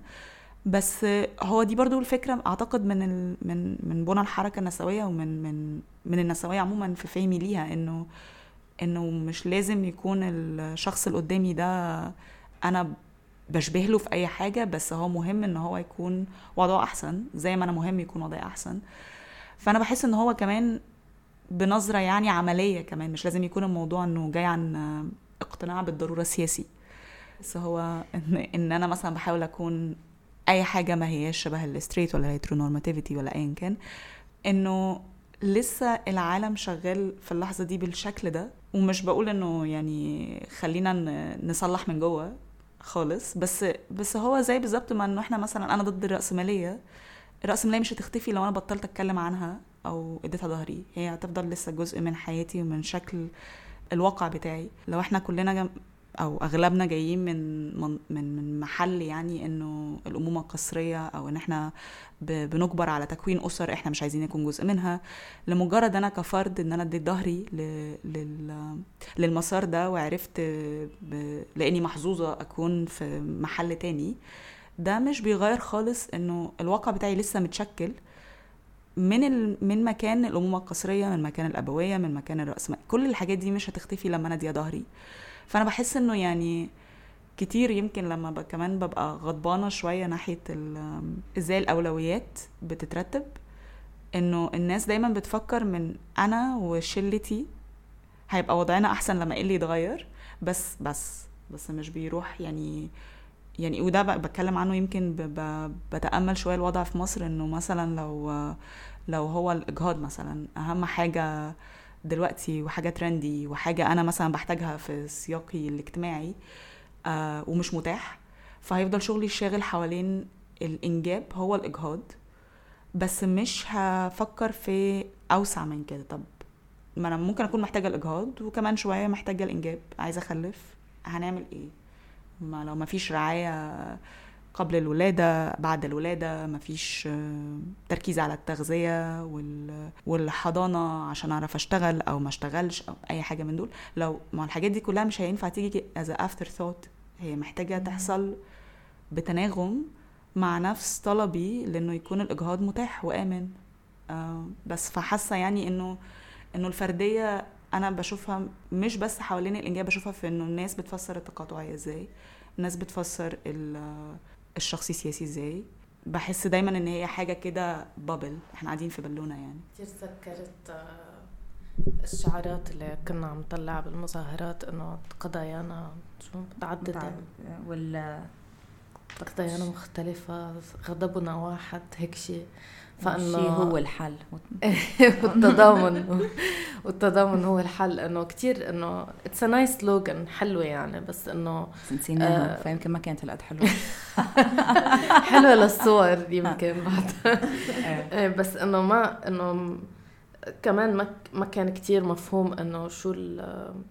بس هو دي برضو الفكرة أعتقد من ال... من من بنى الحركة النسوية ومن من من النسوية عموما في فهمي ليها إنه إنه مش لازم يكون الشخص اللي قدامي ده أنا بشبه له في أي حاجة بس هو مهم إن هو يكون وضعه أحسن زي ما أنا مهم يكون وضعي أحسن. فأنا بحس إن هو كمان بنظرة يعني عملية كمان مش لازم يكون الموضوع إنه جاي عن اقتناع بالضرورة السياسي. بس هو إن, إن أنا مثلا بحاول أكون أي حاجة ما هياش شبه ال straight ولا ال heteronormativity ولا أيا كان إنه لسه العالم شغال في اللحظة دي بالشكل ده ومش بقول إنه يعني خلينا نصلح من جوه. خالص. بس بس هو زي بالظبط ما إنه إحنا مثلا أنا ضد الرأسمالية. الرأسمالية مش هتختفي لو أنا بطلت أتكلم عنها أو اديتها ظهري. هي هتفضل لسه جزء من حياتي ومن شكل الواقع بتاعي. لو إحنا كلنا. أو أغلبنا جايين من من من محل يعني إنه الأمومة القسريه أو إن إحنا. بنجبر على تكوين أسر إحنا مش عايزين نكون جزء منها لمجرد أنا كفرد إن أنا اديت ظهري. للمسار ده وعرفت. لأني محظوظة أكون في محل تاني ده مش بيغير خالص إنه الواقع بتاعي لسه متشكل من ال... من مكان الأمومة القسريه من مكان الأبوية من مكان الراسماليه كل الحاجات دي مش هتختفي لما أنا ادي ظهري فأنا بحس إنه يعني كتير يمكن لما ب... كمان ببقى غضبانة شوية ناحية ال... إزاي الأولويات بتترتب إنه الناس دايما بتفكر من أنا وشلتي هيبقى وضعنا أحسن لما إيه اللي يتغير بس بس بس مش بيروح يعني يعني وده بتكلم عنه يمكن. ب... بتأمل شوية الوضع في مصر إنه مثلا لو لو هو الإجهاض مثلا أهم حاجة دلوقتي وحاجة ترندي وحاجة أنا مثلا بحتاجها في سياقي الاجتماعي آه ومش متاح فهيفضل شغلي شاغل حوالين الإنجاب هو الإجهاض بس مش هفكر في أوسع من كده. طب ما أنا ممكن أكون محتاجة الإجهاض وكمان شوية محتاجة الإنجاب عايزة أخلف هنعمل إيه؟ ما لو ما فيش رعاية قبل الولادة بعد الولادة مفيش آه، تركيز على التغذية وال- والحضانة عشان أعرف أشتغل أو ما أشتغلش أو أي حاجة من دول. لو ما الحاجات دي كلها مش هينفع تيجي as a after thought هي محتاجة تحصل بتناغم مع نفس طلبي لأنه يكون الإجهاض متاح وآمن. آه، بس فحاسة يعني إنه إنه الفردية أنا بشوفها مش بس حوالين الإنجاب بشوفها في إنه الناس بتفسر التقاطعية إزاي. الناس بتفسر ال- الشخصي سياسي إزاي؟ بحس دايما إن هي حاجة كده بابل إحنا قاعدين في بالونة يعني. كثير تذكرت آه، الشعارات اللي كنا عم نطلع بالمظاهرات إنه قضايانا شو متعددة. وال قضايانا مختلفة غضبنا واحد هيك شيء. فإنه هو الحل. والتضامن. والتضامن هو الحل. إنه كتير إنه it's a nice slogan حلوة يعني بس إنه نسيناها آه. فيمكن ما كانت هالقد حلوة. حلوة للصور يمكن بعد. إيه، بس إنه ما إنه كمان ما ما كان كتير مفهوم إنه شو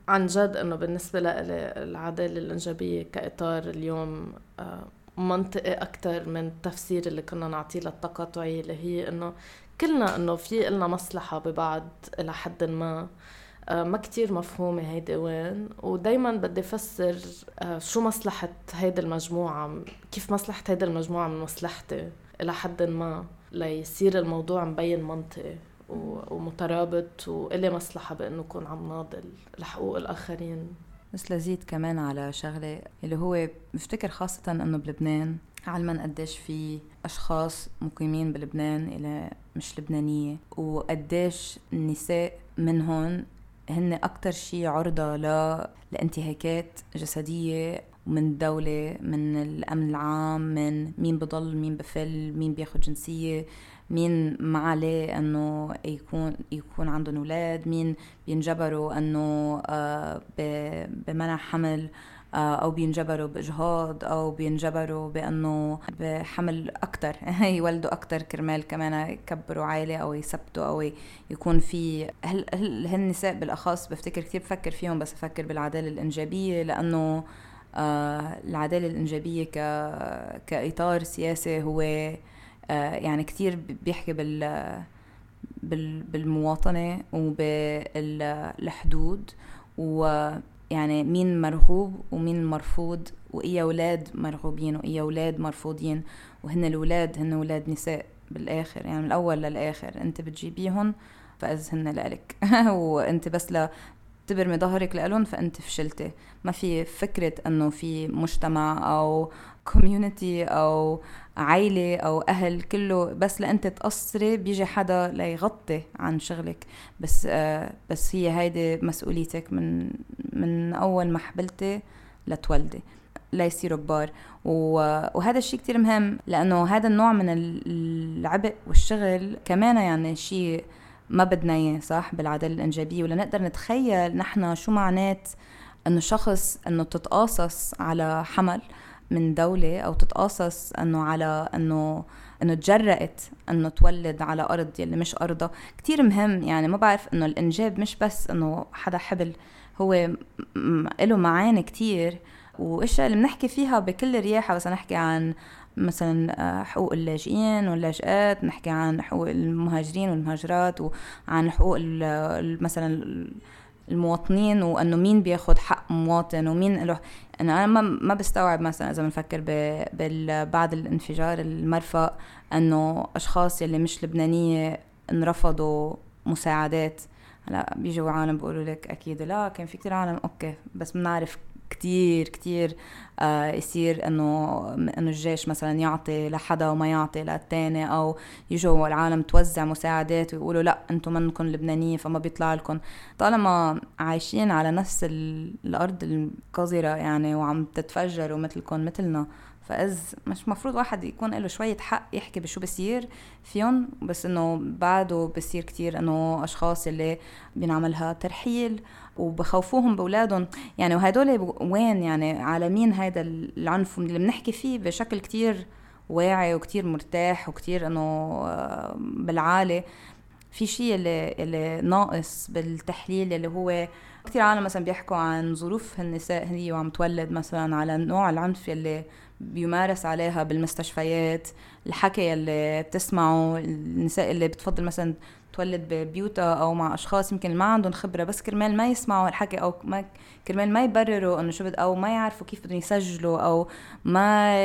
عن جد إنه بالنسبة لإلي العداله الإنجابية كإطار اليوم آه، منطقي أكثر من التفسير اللي كنا نعطيه للتقاطعيه اللي هي إنه كلنا إنه في إلنا مصلحة ببعض إلى حد ما. آه، ما كتير مفهومة هيدي وين. ودايما بدي أفسر آه، شو مصلحة هيدي المجموعة كيف مصلحة هيدي المجموعة من مصلحتي إلى حد ما ليصير الموضوع مبين منطقي ومترابط وإلي مصلحة بأنه أكون عم ناضل لحقوق الآخرين. بس لزيد كمان على شغلة اللي هو بفتكر خاصة إنه بلبنان علما قديش في أشخاص مقيمين بلبنان إلى مش لبنانية وقديش النساء منهم هن أكتر شيء عرضة ل... لانتهاكات جسدية ومن الدولة من الأمن العام من مين بضل مين بفل مين بياخد جنسية. مين ما عليه إنه يكون يكون عندهم أولاد مين بينجبروا إنه آه، بمنع حمل آه، أو بينجبروا بإجهاض أو بينجبروا بإنه بحمل أكثر يولدوا أكثر كرمال كمان يكبروا عائلة أو يثبتوا أو يكون في هل هالنساء بالأخص بفتكر كثير بفكر فيهم بس بفكر بالعدالة الإنجابية لأنه آه العدالة الإنجابية ك كإطار سياسي هو يعني كثير بيحكي بال بالمواطنة وبالحدود و يعني مين مرغوب ومين مرفوض واي أولاد مرغوبين واي أولاد مرفوضين وهن الأولاد هن أولاد نساء بالآخر. يعني من الأول للآخر أنت بتجيبيهم فاذ هن لك وأنت بس لا تبرمي ظهرك لهم فأنت فشلتي. ما في فكرة إنه في مجتمع أو كوميونتي أو عيلة أو أهل كله بس لأنت تقصري بيجي حدا ليغطي عن شغلك. بس آه بس هي هيدي مسؤوليتك من من أول ما حبلتي لتولدي ليصيروا كبار. وهذا الشيء كتير مهم لأنه هذا النوع من العبء والشغل كمان يعني شيء ما بدنا إياه صح؟ بالعدالة الإنجابية. ولا نقدر نتخيل نحن شو معنات إنه شخص إنه تتقاصص على حمل من دولة أو تتقاصص أنه على أنه إنه تجرأت إنه تولد على أرض يلي مش أرضها. كتير مهم يعني ما بعرف إنه الإنجاب مش بس إنه حدا حبل هو له معاني كتير وأشياء اللي بنحكي فيها بكل رياحة. بس نحكي عن مثلا آه، حقوق اللاجئين واللاجئات نحكي عن حقوق المهاجرين والمهاجرات وعن حقوق مثلا المواطنين وإنه مين بياخد حق مواطن ومين له. أنا ما ما بستوعب مثلا إذا بنفكر بعد الانفجار المرفأ إنه أشخاص يلي مش لبنانية انرفضوا مساعدات. هلأ بيجوا عالم بيقولوا لك أكيد لا كان في كتير عالم أوكي بس بنعرف كتير كتير آه يصير إنه إنه الجيش مثلا يعطي لحدا وما يعطي للتاني أو يجوا العالم توزع مساعدات ويقولوا لأ أنتم منكم لبنانيين فما بيطلع لكم. طالما عايشين على نفس الأرض القذرة يعني وعم تتفجر ومثلكم مثلنا. فاذ مش مفروض واحد يكون له شوية حق يحكي بشو بصير فيهم بس إنه بعده بصير كتير إنه أشخاص اللي بينعملها ترحيل وبخوفوهم بأولادهم. يعني وهدول وين يعني على مين هذا العنف اللي بنحكي فيه بشكل كتير واعي وكتير مرتاح وكتير إنه آه، بالعالي. في شيء اللي, اللي ناقص بالتحليل اللي هو كثير عالم مثلا بيحكوا عن ظروف النساء هي وعم تولد مثلا على نوع العنف اللي بيمارس عليها بالمستشفيات الحكي اللي بتسمعه النساء اللي بتفضل مثلا تولد ببيوتها أو مع أشخاص يمكن ما عندهم خبرة بس كرمال ما يسمعوا الحكي أو ما كرمال ما يبرروا إنه شو أو ما يعرفوا كيف بدهم يسجلوا أو ما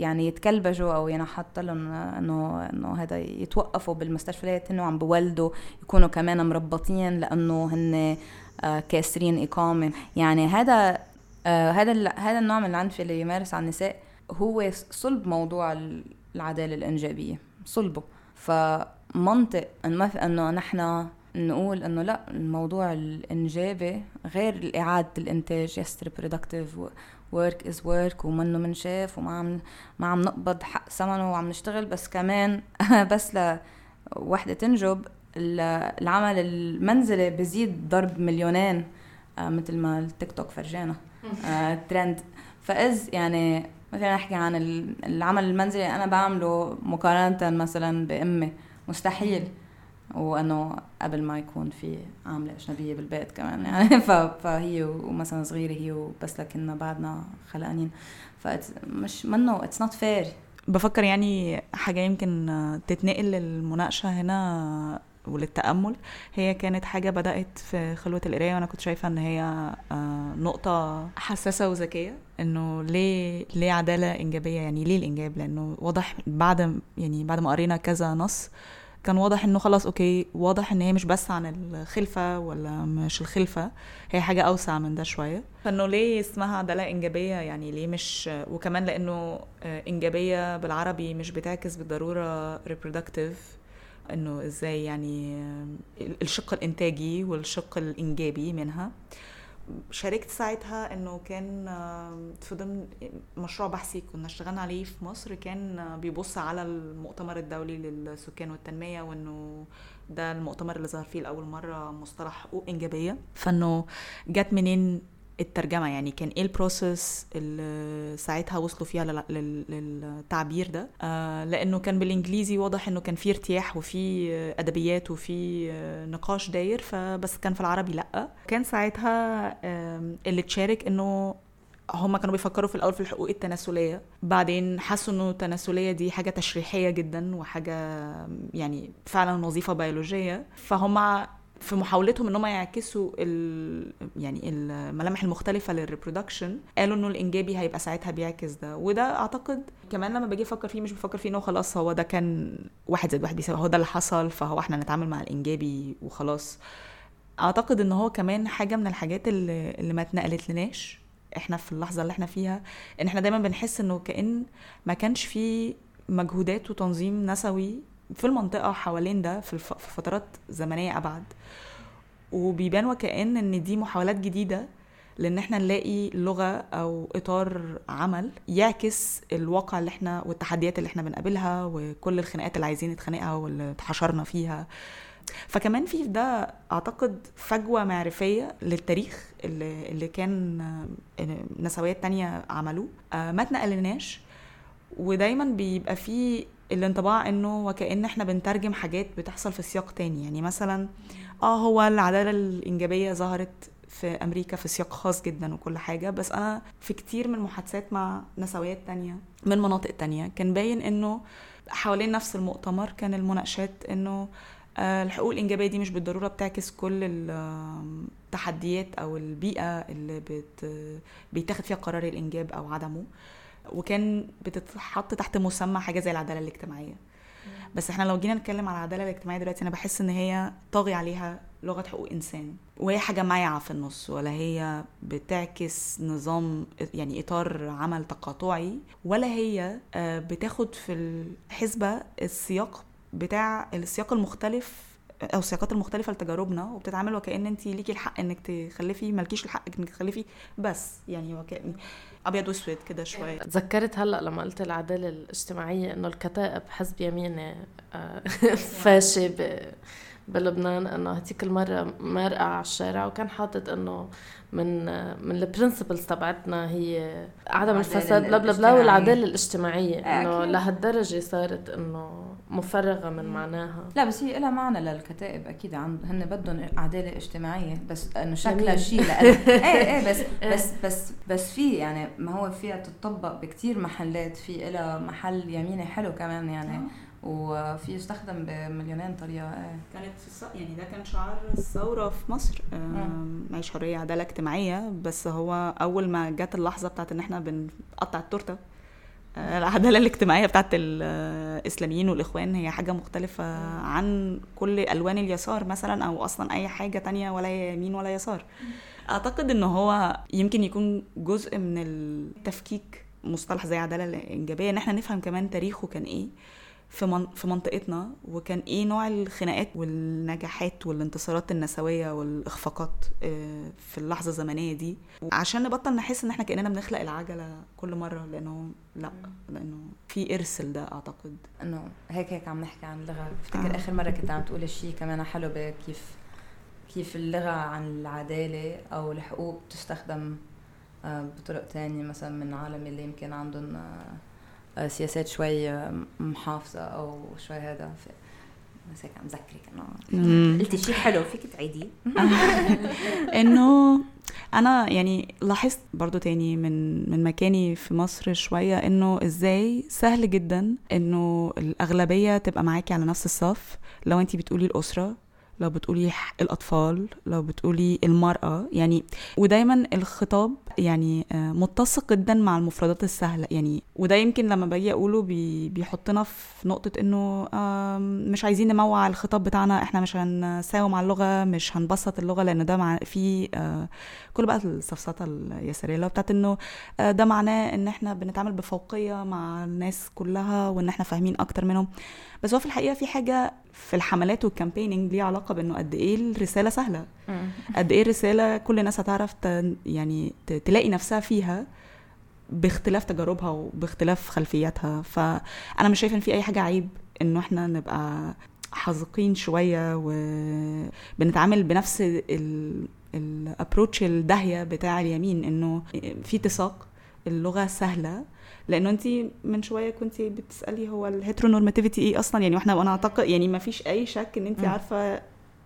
يعني يتكلبجوا أو ينحط لهم إنه إنه هذا يتوقفوا بالمستشفيات هن عم بولدوا يكونوا كمان مربطين لأنه هن آه، كاسرين إقامة. يعني هذا هذا هذا النوع من العنف اللي يمارس على النساء هو صلب موضوع العدالة الإنجابية صلبه. فمنطق إنه نحن نقول إنه لا الموضوع الإنجابي غير اعاده الإنتاج yes reproductive work is work ومنه منشاف وما عم ما عم نقبض حق ثمنه وعم نشتغل بس كمان بس لوحده تنجب العمل المنزلي بزيد ضرب مليونين آه، مثل ما التيك توك فرجانا. آه ترند فاذ يعني مثلا نحكي عن العمل المنزلي أنا بعمله مقارنة مثلا بأمي. مستحيل. وأنه قبل ما يكون في عاملة أجنبية بالبيت كمان يعني. فهي ومثلا صغيرة هي وبس لكننا بعدنا خلقانين. فمش منه it's not fair بفكر يعني حاجة يمكن تتنقل للمناقشة هنا وللتأمل. هي كانت حاجة بدأت في خلوة القراية وأنا كنت شايفة إن هي آه، نقطة حساسة وذكية إنه ليه ليه عدالة إنجابية؟ يعني ليه الإنجاب؟ لأنه واضح بعد يعني بعد ما قرينا كذا نص كان واضح إنه خلاص أوكي واضح إن هي مش بس عن الخلفة ولا مش الخلفة هي حاجة أوسع من ده شوية. فإنه ليه اسمها عدالة إنجابية؟ يعني ليه مش وكمان لأنه آه، إنجابية بالعربي مش بتعكس بالضرورة reproductive. إنه إزاي يعني الشق الإنتاجي والشق الإنجابي منها. شاركت ساعتها إنه كان في ضمن مشروع بحثي كنا اشتغلنا عليه في مصر كان آه، بيبص على المؤتمر الدولي للسكان والتنمية وإنه ده المؤتمر اللي ظهر فيه لأول مرة مصطلح حقوق إنجابية. فإنه جت منين الترجمة يعني كان إيه البروسيس اللي ساعتها وصلوا فيها للتعبير ده؟ آه لأنه كان بالإنجليزي واضح إنه كان في ارتياح وفي أدبيات وفي نقاش داير فبس كان في العربي لأ. كان ساعتها اللي تشارك إنه هم كانوا بيفكروا في الأول في الحقوق التناسلية. بعدين حسوا إنه التناسلية دي حاجة تشريحية جدا وحاجة يعني فعلا وظيفة بيولوجية. فهم في محاولتهم إن هم يعكسوا ال يعني الملامح المختلفة للريبرودكشن قالوا إنه الإنجابي هيبقى ساعتها بيعكس ده. وده أعتقد كمان لما باجي أفكر فيه مش بفكر فيه إنه خلاص هو ده كان واحد زائد واحد بيساوي هو ده اللي حصل فهو إحنا نتعامل مع الإنجابي وخلاص. أعتقد إن هو كمان حاجة من الحاجات اللي, اللي ما اتنقلت لناش إحنا في اللحظة اللي إحنا فيها إن إحنا دايما بنحس إنه كأن ما كانش في مجهودات وتنظيم نسوي في المنطقة حوالين ده في, فترات زمنية أبعد. وبيبان وكأن إن دي محاولات جديدة لإن إحنا نلاقي لغة أو إطار عمل يعكس الواقع اللي إحنا والتحديات اللي إحنا بنقابلها وكل الخناقات اللي عايزين نتخانقها واللي اتحشرنا فيها. فكمان في ده أعتقد فجوة معرفية للتاريخ اللي, اللي كان نسويات تانية عملوه. آه، ما اتنقلناش ودايما بيبقى فيه الانطباع انه وكأن إحنا بنترجم حاجات بتحصل في سياق تاني. يعني مثلا آه هو العدالة الإنجابية ظهرت في أمريكا في سياق خاص جدا وكل حاجة بس أنا في كتير من محادثات مع نسويات تانية من مناطق تانية كان باين إنه حوالين نفس المؤتمر كان المناقشات إنه آه، الحقوق الإنجابية دي مش بالضرورة بتعكس كل التحديات أو البيئة اللي بيتاخد فيها قرار الإنجاب أو عدمه. وكان بتتحط تحت مسمى حاجة زي العدالة الاجتماعية. بس إحنا لو جينا نتكلم على العدالة الاجتماعية دلوقتي أنا بحس إن هي طاغي عليها لغة حقوق إنسان وهي حاجة مايعة في النص ولا هي بتعكس نظام يعني إطار عمل تقاطعي ولا هي آه، بتاخد في الحسبة السياق بتاع السياق المختلف أو السياقات المختلفة لتجاربنا وبتتعامل وكأن انت ليكي الحق إنك تخلفي مالكيش الحق إنك تخلفي بس يعني وكأن أبيض وأسود كده شوية تذكرت هلأ لما قلت العدالة الاجتماعية إنه الكتائب حزب يميني آه، فاشي بلبنان إنه هذيك المره مرقع على الشارع وكان حاطط إنه من من البرنسبلز تبعتنا هي عدم الفساد بلا بلا بلا والعدالة الاجتماعية. إنه لهالدرجة صارت إنه مفرغة من معناها. لا بس هي لها معنى للكتائب أكيد. عن هن بدهم عدالة اجتماعية بس إنه شكلها شيء إيه إيه بس إيه. بس بس بس في يعني ما هو فيها تطبق بكثير محلات. في لها محل يميني حلو كمان يعني آه. وفي يستخدم بمليونين طريقة. إيه. كانت في الص... يعني ده كان شعار الثورة في مصر. معيش حرية عدالة اجتماعية. بس هو أول ما جت اللحظة بتاعت إن إحنا بنقطع التورتة. آه، العدالة الاجتماعية بتاعت الإسلاميين والإخوان هي حاجة مختلفة عن كل ألوان اليسار مثلا أو أصلا أي حاجة تانية ولا يمين ولا يسار. أعتقد إن هو يمكن يكون جزء من التفكيك مصطلح زي عدالة الإنجابية. إن إحنا نفهم كمان تاريخه كان إيه في من في منطقتنا وكان إيه نوع الخناقات والنجاحات والانتصارات النسوية والإخفاقات آه، في اللحظة الزمنية دي. عشان نبطل نحس إن إحنا كأننا بنخلق العجلة كل مرة لأنه لأ لأنه في إرث لده أعتقد. إنه هيك هيك عم نحكي عن اللغة. بفتكر آه. آخر مرة كنت عم تقول شيء كمان حلو بكيف كيف اللغة عن العدالة أو الحقوق بتستخدم آه، بطرق تانية مثلا من عالم اللي يمكن عندهم آه، سياسات شوي محافظة أو شوي هذا. هيك عم ذكرك إنه قلتي شيء حلو فيك تعيدي إنه أنا يعني لاحظت برضو تاني من من مكاني في مصر شوية إنه إزاي سهل جدا إنه الأغلبية تبقى معاكي على نفس الصف. لو انت بتقولي الأسرة لو بتقولي الأطفال لو بتقولي المرأة يعني ودايما الخطاب يعني آه، متسق جدا مع المفردات السهلة. يعني وده يمكن لما باجي أقوله بي بيحطنا في نقطة إنه مش عايزين نموع الخطاب بتاعنا إحنا مش هنساوم على اللغة مش هنبسط اللغة لأن ده مع في آه، كل بقى السفسطه اليسارية اللي هو بتاعت إنه آه، ده معناه إن إحنا بنتعامل بفوقية مع الناس كلها وإن إحنا فاهمين أكتر منهم. بس هو في الحقيقة في حاجة في الحملات والكامبيننج ليها علاقة بإنه قد إيه الرسالة سهلة. قد إيه الرسالة كل الناس هتعرف يعني تلاقي نفسها فيها باختلاف تجاربها وباختلاف خلفياتها. فأنا مش شايفة إن في أي حاجة عيب إنه إحنا نبقى حذقين شوية وبنتعامل بنفس ال approach الداهية بتاع اليمين إنه في اتساق اللغة سهلة. لأنه انت من شوية كنت بتسألي هو ال heteronormativity إيه أصلا؟ يعني وإحنا وأنا أعتقد يعني ما فيش أي شك إن انت. عارفة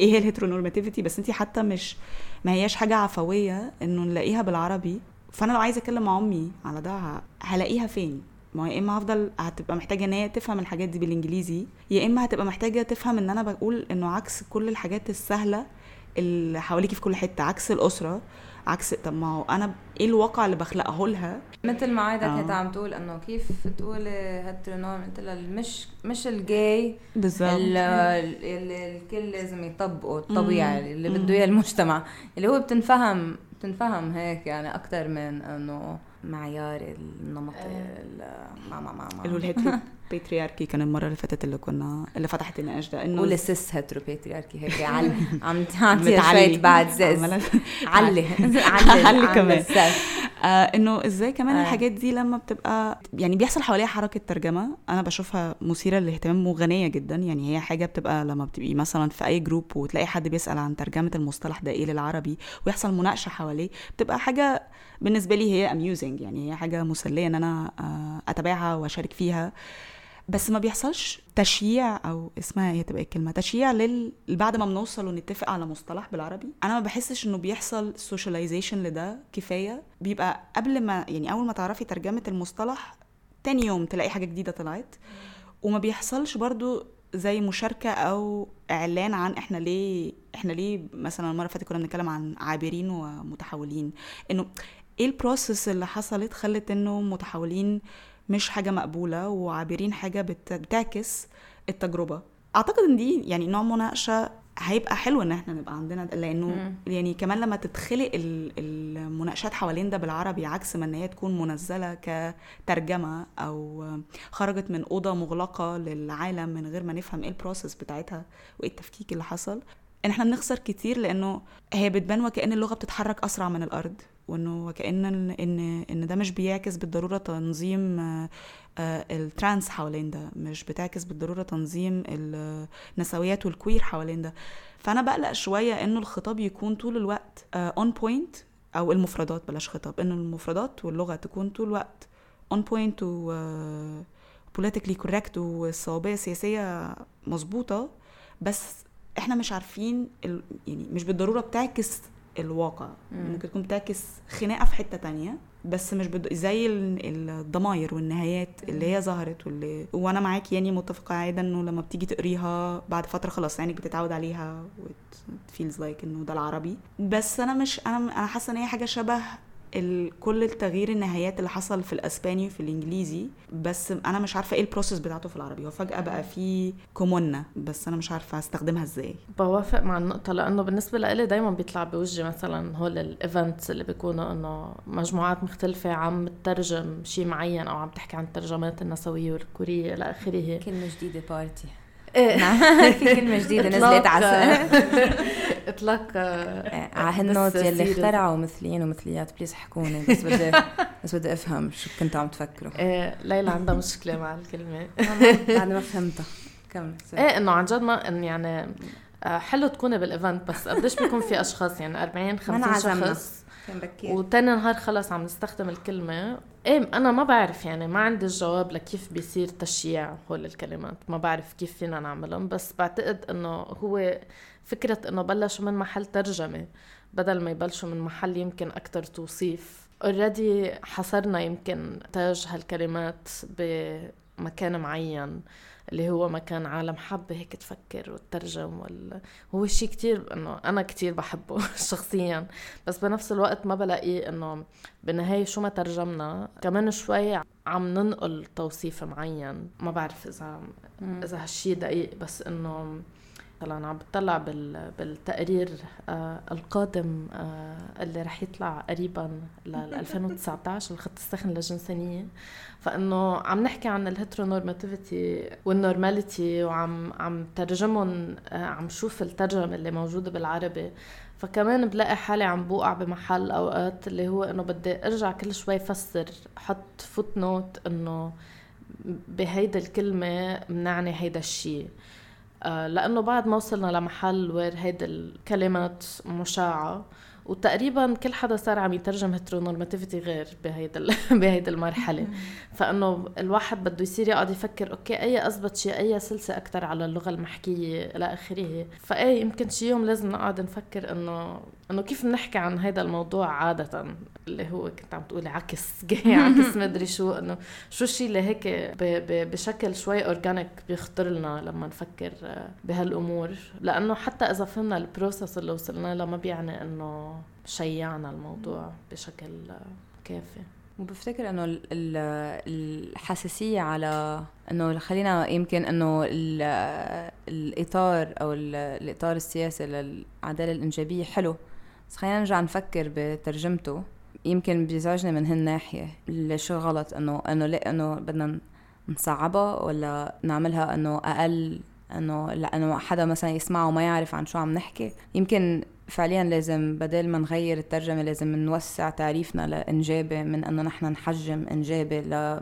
إيه هي ال heteronormativity بس انت حتى مش ما هياش حاجة عفوية إنه نلاقيها بالعربي. فأنا لو عايزة اتكلم مع امي على ده هلاقيها فين؟ ما يا إما هفضل هتبقى محتاجة إن هي تفهم الحاجات دي بالإنجليزي يا إما هتبقى محتاجة تفهم إن أنا بقول إنه عكس كل الحاجات السهلة اللي حواليكي في كل حتة عكس الأسرة. عكس طب ما هو أنا إيه الواقع اللي بخلقه لها مثل ما عايدة آه. كانت عم تقول إنه كيف تقولي هالترونوم قلت لها مش مش الجاي بالظبط ال- ال- ال- الكل لازم يطبقوا الطبيعي اللي. بده إياه المجتمع اللي هو بتنفهم بتنفهم هيك يعني أكثر من إنه معيار النمط ال- ما ما ما اللي هو ما. ال hetero patriarchy كان المرة اللي فاتت اللي كنا اللي فتحت النقاش ده إنه قولي cis hetero patriarchy هيك عم تعطي. شوية بعد علي. علي علي كمان. آه إنه إزاي كمان آه. آه. الحاجات دي لما بتبقى يعني بيحصل حواليها حركة ترجمة أنا بشوفها مثيرة للاهتمام وغنية جدا يعني هي حاجة بتبقى لما بتبقي مثلا في أي group وتلاقي حد بيسأل عن ترجمة المصطلح ده إيه للعربي ويحصل مناقشة حواليه بتبقى حاجة بالنسبة لي هي amusing يعني هي حاجة مسلية إن أنا آه أتابعها وأشارك فيها بس ما بيحصلش تشييع أو اسمها إيه تبقى الكلمة تشييع لل بعد ما بنوصل ونتفق على مصطلح بالعربي. أنا ما بحسش إنه بيحصل socialization لده كفاية. بيبقى قبل ما يعني أول ما تعرفي ترجمة المصطلح تاني يوم تلاقي حاجة جديدة طلعت. وما بيحصلش برضو زي مشاركة أو إعلان عن إحنا ليه إحنا ليه مثلا المرة اللي فاتت كنا بنتكلم عن عابرين ومتحولين. إنه إيه ال process اللي حصلت خلت إنه متحولين مش حاجة مقبولة وعابرين حاجة بت- بتعكس التجربة أعتقد إن دي يعني نوع مناقشة هيبقى حلو إن إحنا نبقى عندنا لأنه مم. يعني كمان لما تتخلق ال- المناقشات حوالين ده بالعربي عكس ما إن هي تكون منزلة كترجمة أو خرجت من أوضة مغلقة للعالم من غير ما نفهم إيه ال process بتاعتها وإيه التفكيك اللي حصل إن إحنا بنخسر كتير لأنه هي بتبان وكأن اللغة بتتحرك أسرع من الأرض وإنه وكأن ال- إن إن ده مش بيعكس بالضرورة تنظيم آه، آه، ال trans حوالين ده مش بتعكس بالضرورة تنظيم النسويات وال queer حوالين ده فأنا بقلق شوية إنه الخطاب يكون طول الوقت on point أو المفردات بلاش خطاب إنه المفردات واللغة تكون طول الوقت on point و politically correct والصوابية السياسية مظبوطة بس إحنا مش عارفين. يعني مش بالضرورة بتعكس الواقع مم. ممكن تكون بتعكس خناقة في حتة تانية بس مش بد... زي ال- الضماير والنهايات اللي هي ظهرت واللي وأنا معاك يعني متفقة عاده إنه لما بتيجي تقريها بعد فترة خلاص عينك بتتعود عليها feels like إنه ده العربي بس أنا مش أنا أنا حاسة إن هي حاجة شبه. كل التغيير النهايات اللي حصل في الإسباني وفي الإنجليزي بس أنا مش عارفة إيه ال process بتاعته في العربي. هو فجأة بقى في كومونه بس أنا مش عارفة استخدمها إزاي. بوافق مع النقطة لأنه بالنسبة لإلي دايما بيطلع بوجهي مثلا هول ال events اللي بيكونوا إنه مجموعات مختلفة عم تترجم شيء معين أو عم تحكي عن الترجمات النسوية والكويرية إلى آخره. كلمة جديدة بارتي إيه. في كلمة جديدة نزلت على إطلاق آه، على هال note بس يلي. اخترعوا مثليين ومثليات please احكوني بس بدي بس بدي أفهم شو كنتوا عم تفكروا. إيه ليلى عندها مشكلة مع الكلمة. بعد ما فهمتها. كمل إيه إنه عن جد ما إن يعني آه، حلو تكوني بالايفنت بس قديش بيكون في أشخاص؟ يعني 40 50 انعزمنا. شخص. كان بكير. وتاني نهار خلص عم نستخدم الكلمة. إيه أنا ما بعرف يعني ما عندي الجواب لكيف بيصير تشييع هول الكلمات. ما بعرف كيف فينا نعملهم بس بعتقد إنه هو فكرة إنه بلشوا من محل ترجمة بدل ما يبلشوا من محل يمكن أكتر توصيف. already حصرنا يمكن نتاج هالكلمات مكان معين اللي هو مكان عالم حابة هيك تفكر وتترجم وال... هو شيء كتير إنه أنا كتير بحبه شخصيا. بس بنفس الوقت ما بلاقيه إنه بالنهاية شو ما ترجمنا كمان شوي عم ننقل توصيف معين. ما بعرف إذا إذا هالشي دقيق بس إنه مثلا عم بتطلع بالتقرير آه القادم آه اللي رح يطلع قريبا لل 2019 الخط السخن للجنسانية. فإنه عم نحكي عن ال heteronormativity وال normality وعم عم ترجمهم آه عم شوف الترجمة اللي موجودة بالعربي. فكمان بلاقي حالي عم بوقع بمحل أوقات اللي هو إنه بدي أرجع كل شوي فسر حط footnote انه بهيدا الكلمة بنعني هيدا الشيء لأنه بعد ما وصلنا لمحل where هيدي الكلمات مشاعة وتقريبا كل حدا صار عم يترجم heteronormativity غير بهيدا بهيدي المرحلة. فإنه الواحد بده يصير يقعد يفكر okay أي أنسب شيء أي سلسة أكثر على اللغة المحكية؟ إلى آخره. فاي يمكن شي يوم لازم نقعد نفكر إنه إنه كيف بنحكي عن هذا الموضوع عادة؟ اللي هو كنت عم تقولي عكس جاي عكس مدري شو إنه شو الشيء اللي هيك بشكل شوي organic بيخطر لنا لما نفكر بهالأمور؟ لأنه حتى إذا فهمنا ال process اللي وصلنا له ما بيعني إنه شبعنا الموضوع بشكل كافي. وبفتكر إنه الحساسية على إنه خلينا يمكن إنه الإطار أو الإطار السياسي للعدالة الإنجابية حلو. بس خلينا نرجع نفكر بترجمته. يمكن بيزعجني من هالناحية. اللي شو غلط انه إنه ليه إنه بدنا نصعبها ولا نعملها إنه أقل؟ إنه لأنه حدا مثلا يسمعه وما يعرف عن شو عم نحكي. يمكن فعليا لازم بدل ما نغير الترجمة لازم نوسع تعريفنا لإنجابة من أنه نحن نحجم إنجابة ل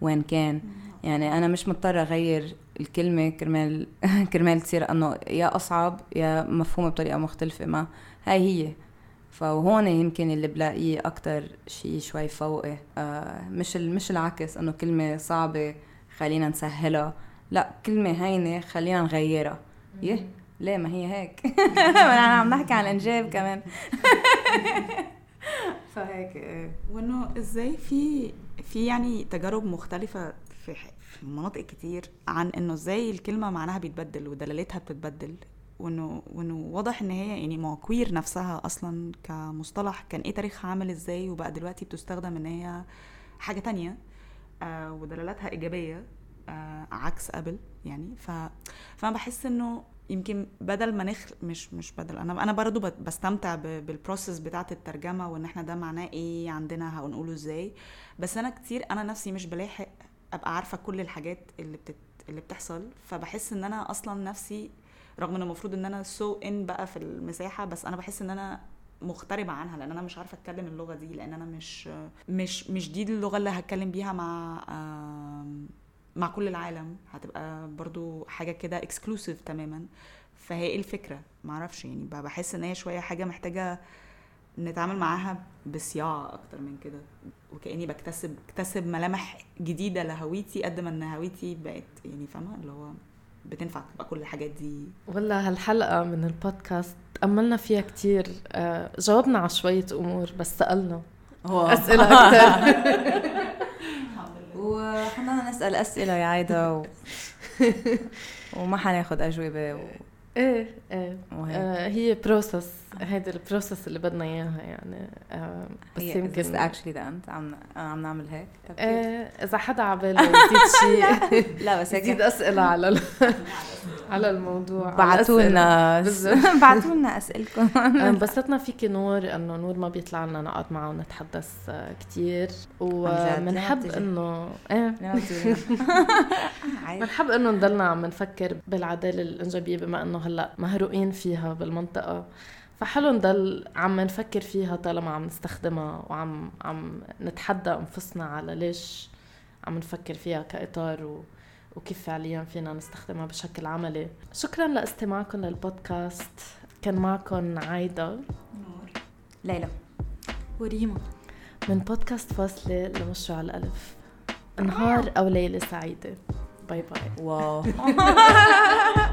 وين كان. يعني أنا مش مضطرة أغير الكلمة كرمال كرمال تصير أنه يا أصعب يا مفهومة بطريقة مختلفة ما هاي هي. فهون يمكن اللي بلاقيه أكتر شيء شوي فوقي. آه مش مش العكس إنه كلمة صعبة خلينا نسهلها. لا كلمة هينة خلينا نغيرها. يه ليه ما هي هيك؟ أنا عم نحكي عن الإنجاب كمان. فهيك إيه. وإنه إزاي في في يعني تجارب مختلفة في في مناطق كتير عن إنه إزاي الكلمة معناها بيتبدل ودلالتها بتتبدل. وإنه وإنه واضح إن هي يعني ما queer نفسها أصلا كمصطلح كان إيه تاريخها عامل إزاي وبقى دلوقتي بتستخدم إن هي حاجة تانية آه ودلالاتها إيجابية آه عكس قبل يعني. ف فأنا بحس إنه يمكن بدل ما نخ مش مش بدل أنا أنا برضو بستمتع بال process بتاعة الترجمة وإن إحنا ده معناه إيه عندنا هنقوله إزاي. بس أنا كتير أنا نفسي مش بلاحق أبقى عارفة كل الحاجات اللي بتت اللي بتحصل فبحس إن أنا أصلا نفسي رغم إن المفروض إن أنا so so in بقى في المساحة بس أنا بحس إن أنا مغتربة عنها لأن أنا مش عارفة أتكلم اللغة دي لأن أنا مش مش مش دي اللغة اللي هتكلم بيها مع مع كل العالم. هتبقى برضو حاجة كده exclusive تماما. فهي إيه الفكرة؟ معرفش يعني بحس إن هي شوية حاجة محتاجة نتعامل معاها بصياعة أكتر من كده. وكأني بكتسب اكتسب ملامح جديدة لهويتي قد ما إن هويتي بقت يعني فاهمة؟ اللي هو بتنفع تبقى كل الحاجات دي. والله هالحلقة من البودكاست تأملنا فيها كتير. آه، جاوبنا على شوية أمور بس سألنا. أسئلة أكتر. وحنا نسأل أسئلة يا عايدة و... وما حناخد أجوبة و... إيه إيه. آه هي بروسس هيدي ال process اللي بدنا إياها يعني آه بس يمكن بس actually ذا انت عم عم نعمل هيك؟ إيه إذا حدا على باله يزيد شيء لا بس هيك. يزيد أسئلة على على الموضوع بعثوا لنا بعثوا لنا اسئلتكم انبسطنا فيكي نور إنه نور ما بيطلع لنا نقعد معه ونتحدث كثير وبنحب انه إيه. بنحب إنه نضلنا عم نفكر بالعدالة الإنجابية بما إنه هلأ مهروقين فيها بالمنطقة. فحلو نضل عم نفكر فيها طالما عم نستخدمها وعم عم نتحدى أنفسنا على ليش عم نفكر فيها كإطار و وكيف فعليا فينا نستخدمها بشكل عملي. شكرا لاستماعكم للبودكاست. كان معكم عايدة. نور. ليلى. وريما. من بودكاست فاصلة لمشروع الألف. نهار أو ليلة سعيدة. bye bye. wow.